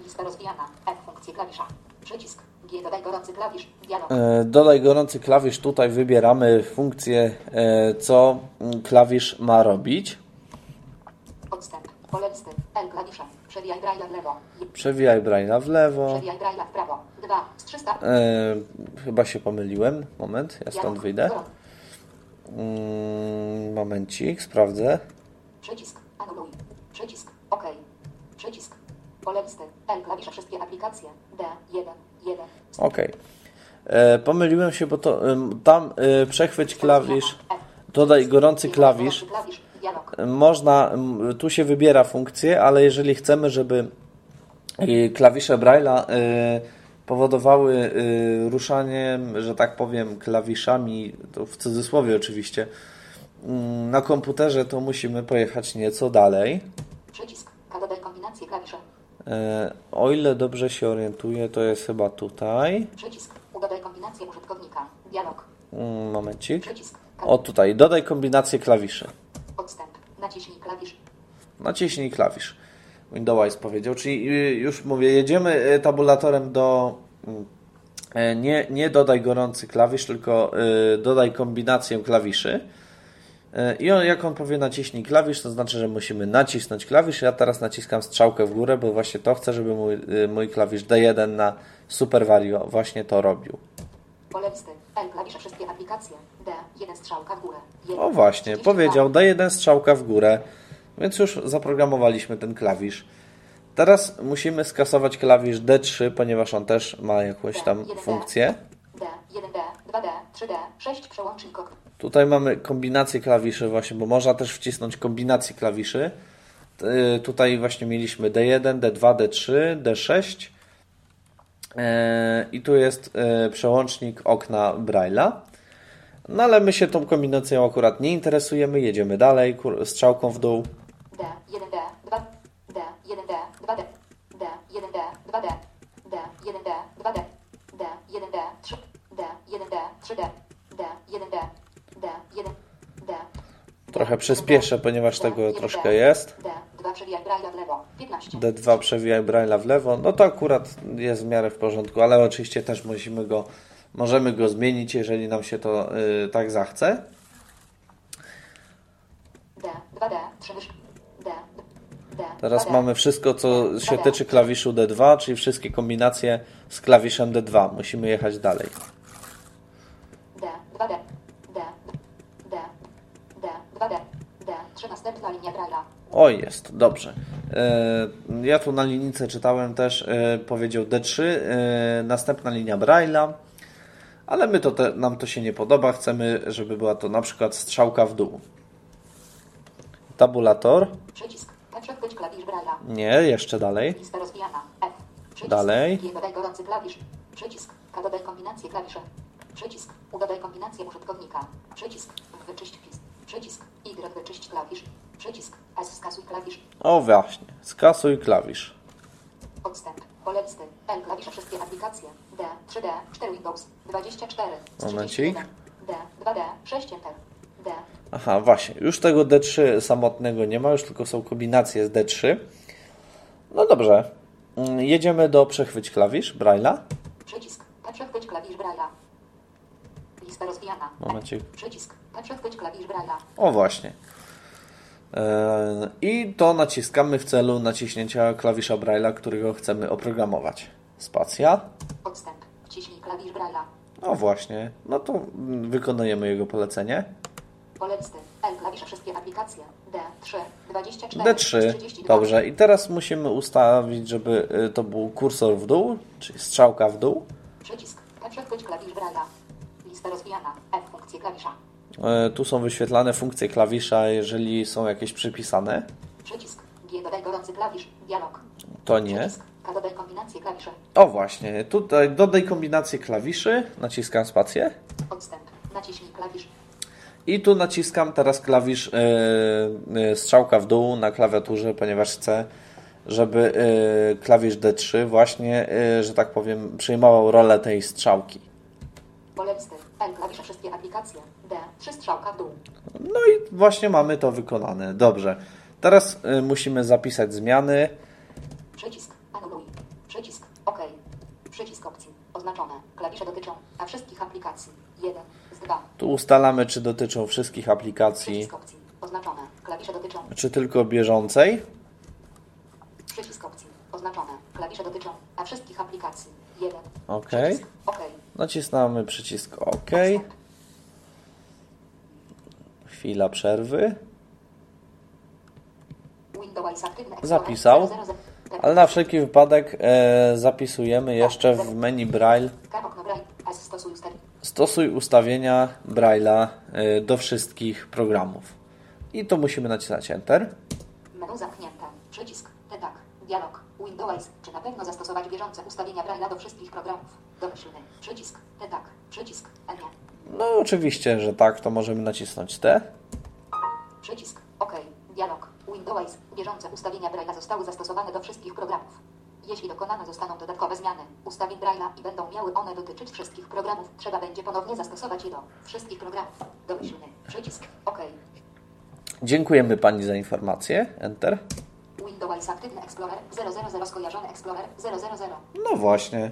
Lista rozwijana. F funkcje klawisza. Przycisk. G dodaj gorący klawisz. Dialog. E, Dodaj gorący klawisz, tutaj wybieramy funkcję, e, co mm, klawisz ma robić. Odstęp. Pole listy. L klawisze. Przewijaj Braille'a w lewo. Przewijaj Braille'a w lewo. Przewijaj Braille'a w prawo. 2 z 300. E, chyba się pomyliłem. Moment, ja stąd Dialog. wyjdę. Mm, momencik, sprawdzę. Przycisk. Anuluj. Przycisk. OK. Przycisk. Pole listy. L klawisze wszystkie aplikacje. D. 1. 1. Ok. E, pomyliłem się, bo to em, tam e, przechwyć klawisz, dodaj gorący klawisz. Można, tu się wybiera funkcję, ale jeżeli chcemy, żeby klawisze Braille'a powodowały ruszaniem, że tak powiem, klawiszami, to w cudzysłowie oczywiście, mm, na komputerze, to musimy pojechać nieco dalej. Przycisk. Kombinację klawisze. E, O ile dobrze się orientuję, to jest chyba tutaj. Przycisk. Udodaj kombinację użytkownika. Dialog. Mm, Momencik. Przycisk. O tutaj, dodaj kombinację klawiszy. Odstęp. Naciśnij klawisz. Naciśnij klawisz. Windows powiedział, czyli y, już mówię, jedziemy y, tabulatorem do mm, e, nie, nie dodaj gorący klawisz, tylko y, dodaj kombinację klawiszy. Y, I on, jak on powie naciśnij klawisz, to znaczy, że musimy nacisnąć klawisz. Ja teraz naciskam strzałkę w górę, bo właśnie to chcę, żeby mój, y, mój klawisz D1 na Super Vario właśnie to robił. Pole listy. L klawisze wszystkie aplikacje. D. 1 strzałka w górę. 1. O właśnie, 32. powiedział, D1 strzałka w górę, więc już zaprogramowaliśmy ten klawisz. Teraz musimy skasować klawisz D3, ponieważ on też ma jakąś tam funkcję. D. 1D. 2D. 3D. 6 przełącznik ok. Tutaj mamy kombinację klawiszy właśnie, bo można też wcisnąć kombinację klawiszy. Yy, Tutaj właśnie mieliśmy D1, D2, D3, D6 Yy, i tu jest yy, przełącznik okna Braille'a. No ale my się tą kombinacją akurat nie interesujemy, jedziemy dalej strzałką w dół. D. 1D. 2 D. 1D. 2D. D. 1D. 2D. D. 1D. 2D. D. 1D. 3 D. 1D. 3D. D. 1D. D. 1 D. Trochę przyspieszę, ponieważ tego troszkę jest. D. 2 D2 przewijaj Braille'a w lewo. 15. D2 przewijaj Braille'a w lewo. No to akurat jest w miarę w porządku, ale oczywiście też musimy go, możemy go zmienić, jeżeli nam się to y, tak zachce. D. 2D. 3 myszki. D. D. Teraz 2D. mamy wszystko, co się tyczy klawiszu D2, czyli wszystkie kombinacje z klawiszem D2. Musimy jechać dalej. D. 2D. D. D. D. 2D. D. 3 następna linia Braille'a. O, jest, dobrze. E, Ja tu na linijce czytałem też, e, powiedział D3, e, następna linia Braille'a, ale my to te, nam to się nie podoba. Chcemy, żeby była to na przykład strzałka w dół. Tabulator. Przycisk. P przechwyć klawisz Braille'a. Nie, jeszcze dalej. Lista rozwijana. F. Przycisk. Dalej. G dodaj gorący klawisz. Przycisk. K dodaj kombinację klawiszy. Przycisk. Dodaj kombinację użytkownika. Przycisk. Wyczyść wpis. Przycisk. Y wyczyść klawisz. Przycisk. S skasuj klawisz. O, właśnie. Skasuj klawisz. Odstęp. Pole listy. L klawisze wszystkie aplikacje. D. 3D. 4 Windows. 24. z Momencik. 31. D. 2D. 6 Enter. D. Aha, właśnie. Już tego D3 samotnego nie ma, już tylko są kombinacje z D3. No dobrze. Mm, Jedziemy do przechwyć klawisz Braille'a. Przycisk. Przechwyć klawisz Braille'a. Rozwijana. Momencik. Przycisk. Przechwyć klawisz. O właśnie. Eee, I to naciskamy w celu naciśnięcia klawisza Braille'a, którego chcemy oprogramować. Spacja. Odstęp. Wciśnij klawisz Braille'a. O właśnie. No to wykonujemy jego polecenie. Pole listy. L wszystkie aplikacje. D. 3. 24. D3. 32. Dobrze. I teraz musimy ustawić, żeby y, to był kursor w dół, czyli strzałka w dół. Przycisk. Przechwyć klawisz Braille'a. Lista rozwijana. F funkcje klawisza. E, Tu są wyświetlane funkcje klawisza, jeżeli są jakieś przypisane. Przycisk. G dodaj gorący klawisz. Dialog. To nie. Przycisk. K dodaj kombinację klawiszy. O właśnie, tutaj dodaj kombinację klawiszy, naciskam spację. Odstęp. Naciśnij klawisz. I tu naciskam teraz klawisz yy, yy, strzałka w dół na klawiaturze, ponieważ chcę, żeby yy, klawisz D3 właśnie, yy, że tak powiem, przyjmował rolę tej strzałki. Pole listy. L klawisze wszystkie aplikacje. D. 3 strzałka w dół. No i właśnie mamy to wykonane. Dobrze. Teraz yy, musimy zapisać zmiany. Przycisk. Anuluj. Przycisk. OK. Przycisk opcji. Oznaczone. Klawisze dotyczą a wszystkich aplikacji. 1 z 2. Tu ustalamy, czy dotyczą wszystkich aplikacji, Przycisk opcji. Oznaczone. Klawisze dotyczą. czy tylko bieżącej. Przycisk opcji. Oznaczone. Klawisze dotyczą a wszystkich aplikacji. 1. OK. Przycisk. OK. Nacisnamy przycisk OK. Chwila przerwy. Zapisał. 000. Ale na wszelki wypadek e, zapisujemy jeszcze w menu Braille. Stosuj ustawienia Braille'a e, do wszystkich programów. I to musimy nacisnąć Enter. Menu zamknięte. Przycisk. tak. Dialog. Windows. Czy na pewno zastosować bieżące ustawienia Braille'a do wszystkich programów? Domyślny. Przycisk. tak. Przycisk. N. No oczywiście, że tak, to możemy nacisnąć T. Przycisk. OK. Dialog. Windows. Bieżące ustawienia Braille'a zostały zastosowane do wszystkich programów. Jeśli dokonane zostaną dodatkowe zmiany ustawień Braille'a i będą miały one dotyczyć wszystkich programów, trzeba będzie ponownie zastosować je do wszystkich programów. Domyślny. Przycisk. OK. Dziękujemy Pani za informację. Enter. Windows Aktywny Explorer 000 skojarzony Explorer 000. No właśnie.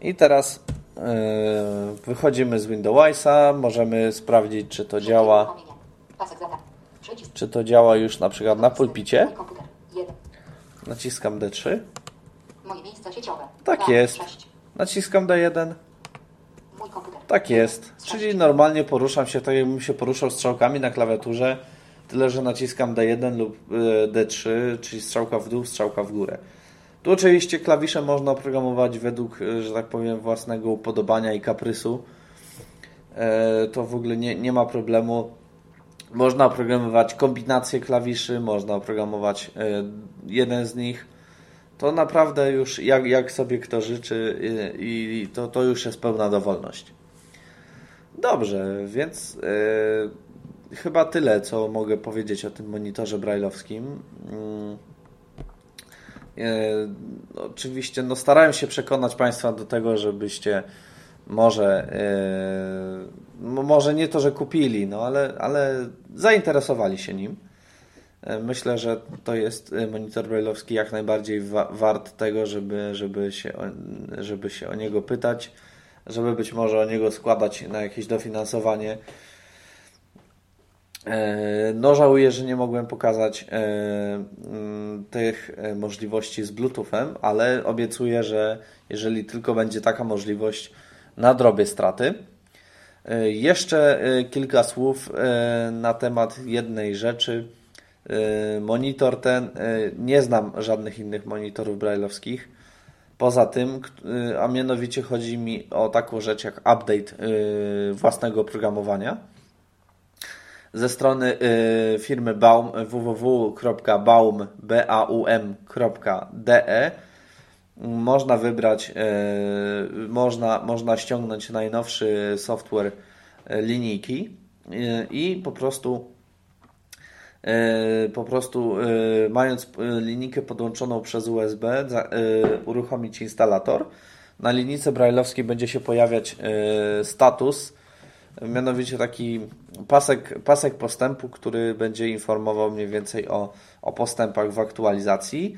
I teraz e, wychodzimy z Windowsa. Możemy sprawdzić, czy to działa. Czy to działa już na przykład na pulpicie. Mój komputer. 1. Naciskam D3. Moje miejsca sieciowe. Tak 2, jest. 6. Naciskam D1. Mój komputer. Tak jest. Czyli normalnie poruszam się tak, jakbym się poruszał strzałkami na klawiaturze, tyle że naciskam D1 lub e, D3, czyli strzałka w dół, strzałka w górę. Tu oczywiście klawisze można oprogramować według, e, że tak powiem, własnego upodobania i kaprysu. E, To w ogóle nie, nie ma problemu. Można oprogramować kombinację klawiszy, można oprogramować e, jeden z nich. To naprawdę już jak, jak sobie kto życzy i, i to, to już jest pełna dowolność. Dobrze, więc e, chyba tyle, co mogę powiedzieć o tym monitorze brajlowskim. Mm. E, oczywiście no, starałem się przekonać Państwa do tego, żebyście może, e, mo- może nie to, że kupili, no, ale, ale zainteresowali się nim. Myślę, że to jest monitor brailleowski jak najbardziej wa wart tego, żeby, żeby, się o, żeby się o niego pytać, żeby być może o niego składać na jakieś dofinansowanie. No żałuję, że nie mogłem pokazać tych możliwości z Bluetoothem, ale obiecuję, że jeżeli tylko będzie taka możliwość, nadrobię straty. E, jeszcze e, kilka słów e, na temat jednej rzeczy. Monitor ten, nie znam żadnych innych monitorów brailleowskich. Poza tym, a mianowicie chodzi mi o taką rzecz jak update własnego oprogramowania. Ze strony firmy Baum www.baum.de można wybrać, e, można, można ściągnąć najnowszy software e, linijki e, i po prostu po prostu mając linijkę podłączoną przez USB uruchomić instalator. Na linijce brailleowskiej będzie się pojawiać status, mianowicie taki pasek, pasek postępu, który będzie informował mniej więcej o, o postępach w aktualizacji.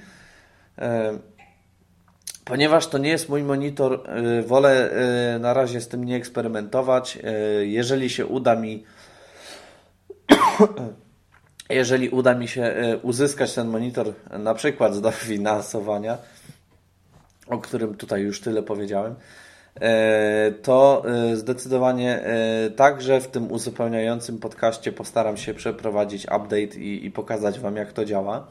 Ponieważ to nie jest mój monitor, y, wolę y, na razie z tym nie eksperymentować. Jeżeli się uda mi jeżeli uda mi się uzyskać ten monitor na przykład z dofinansowania, o którym tutaj już tyle powiedziałem, to zdecydowanie także w tym uzupełniającym podcaście postaram się przeprowadzić update i, i pokazać Wam, jak to działa.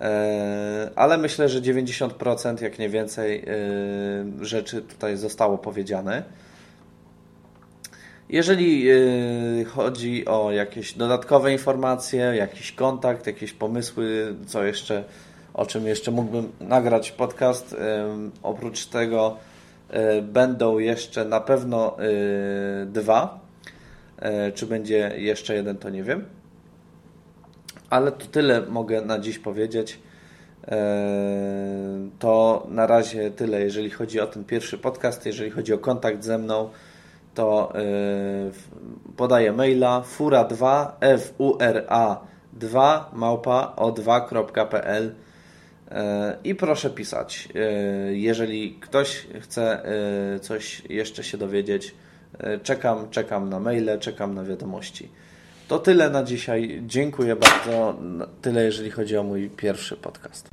E, ale myślę, że 90%, jak nie więcej, e, rzeczy tutaj zostało powiedziane. Jeżeli e, chodzi o jakieś dodatkowe informacje, jakiś kontakt, jakieś pomysły, co jeszcze, o czym jeszcze mógłbym nagrać podcast, oprócz tego będą jeszcze na pewno dwa. Czy będzie jeszcze jeden, to nie wiem. Ale to tyle mogę na dziś powiedzieć. E, to na razie tyle, jeżeli chodzi o ten pierwszy podcast. Jeżeli chodzi o kontakt ze mną, to e, podaję maila fura2 fura 2 małpa o2.pl e, i proszę pisać. Jeżeli ktoś chce coś jeszcze się dowiedzieć, czekam, czekam na maile, czekam na wiadomości. To tyle na dzisiaj. Dziękuję bardzo. Tyle, jeżeli chodzi o mój pierwszy podcast.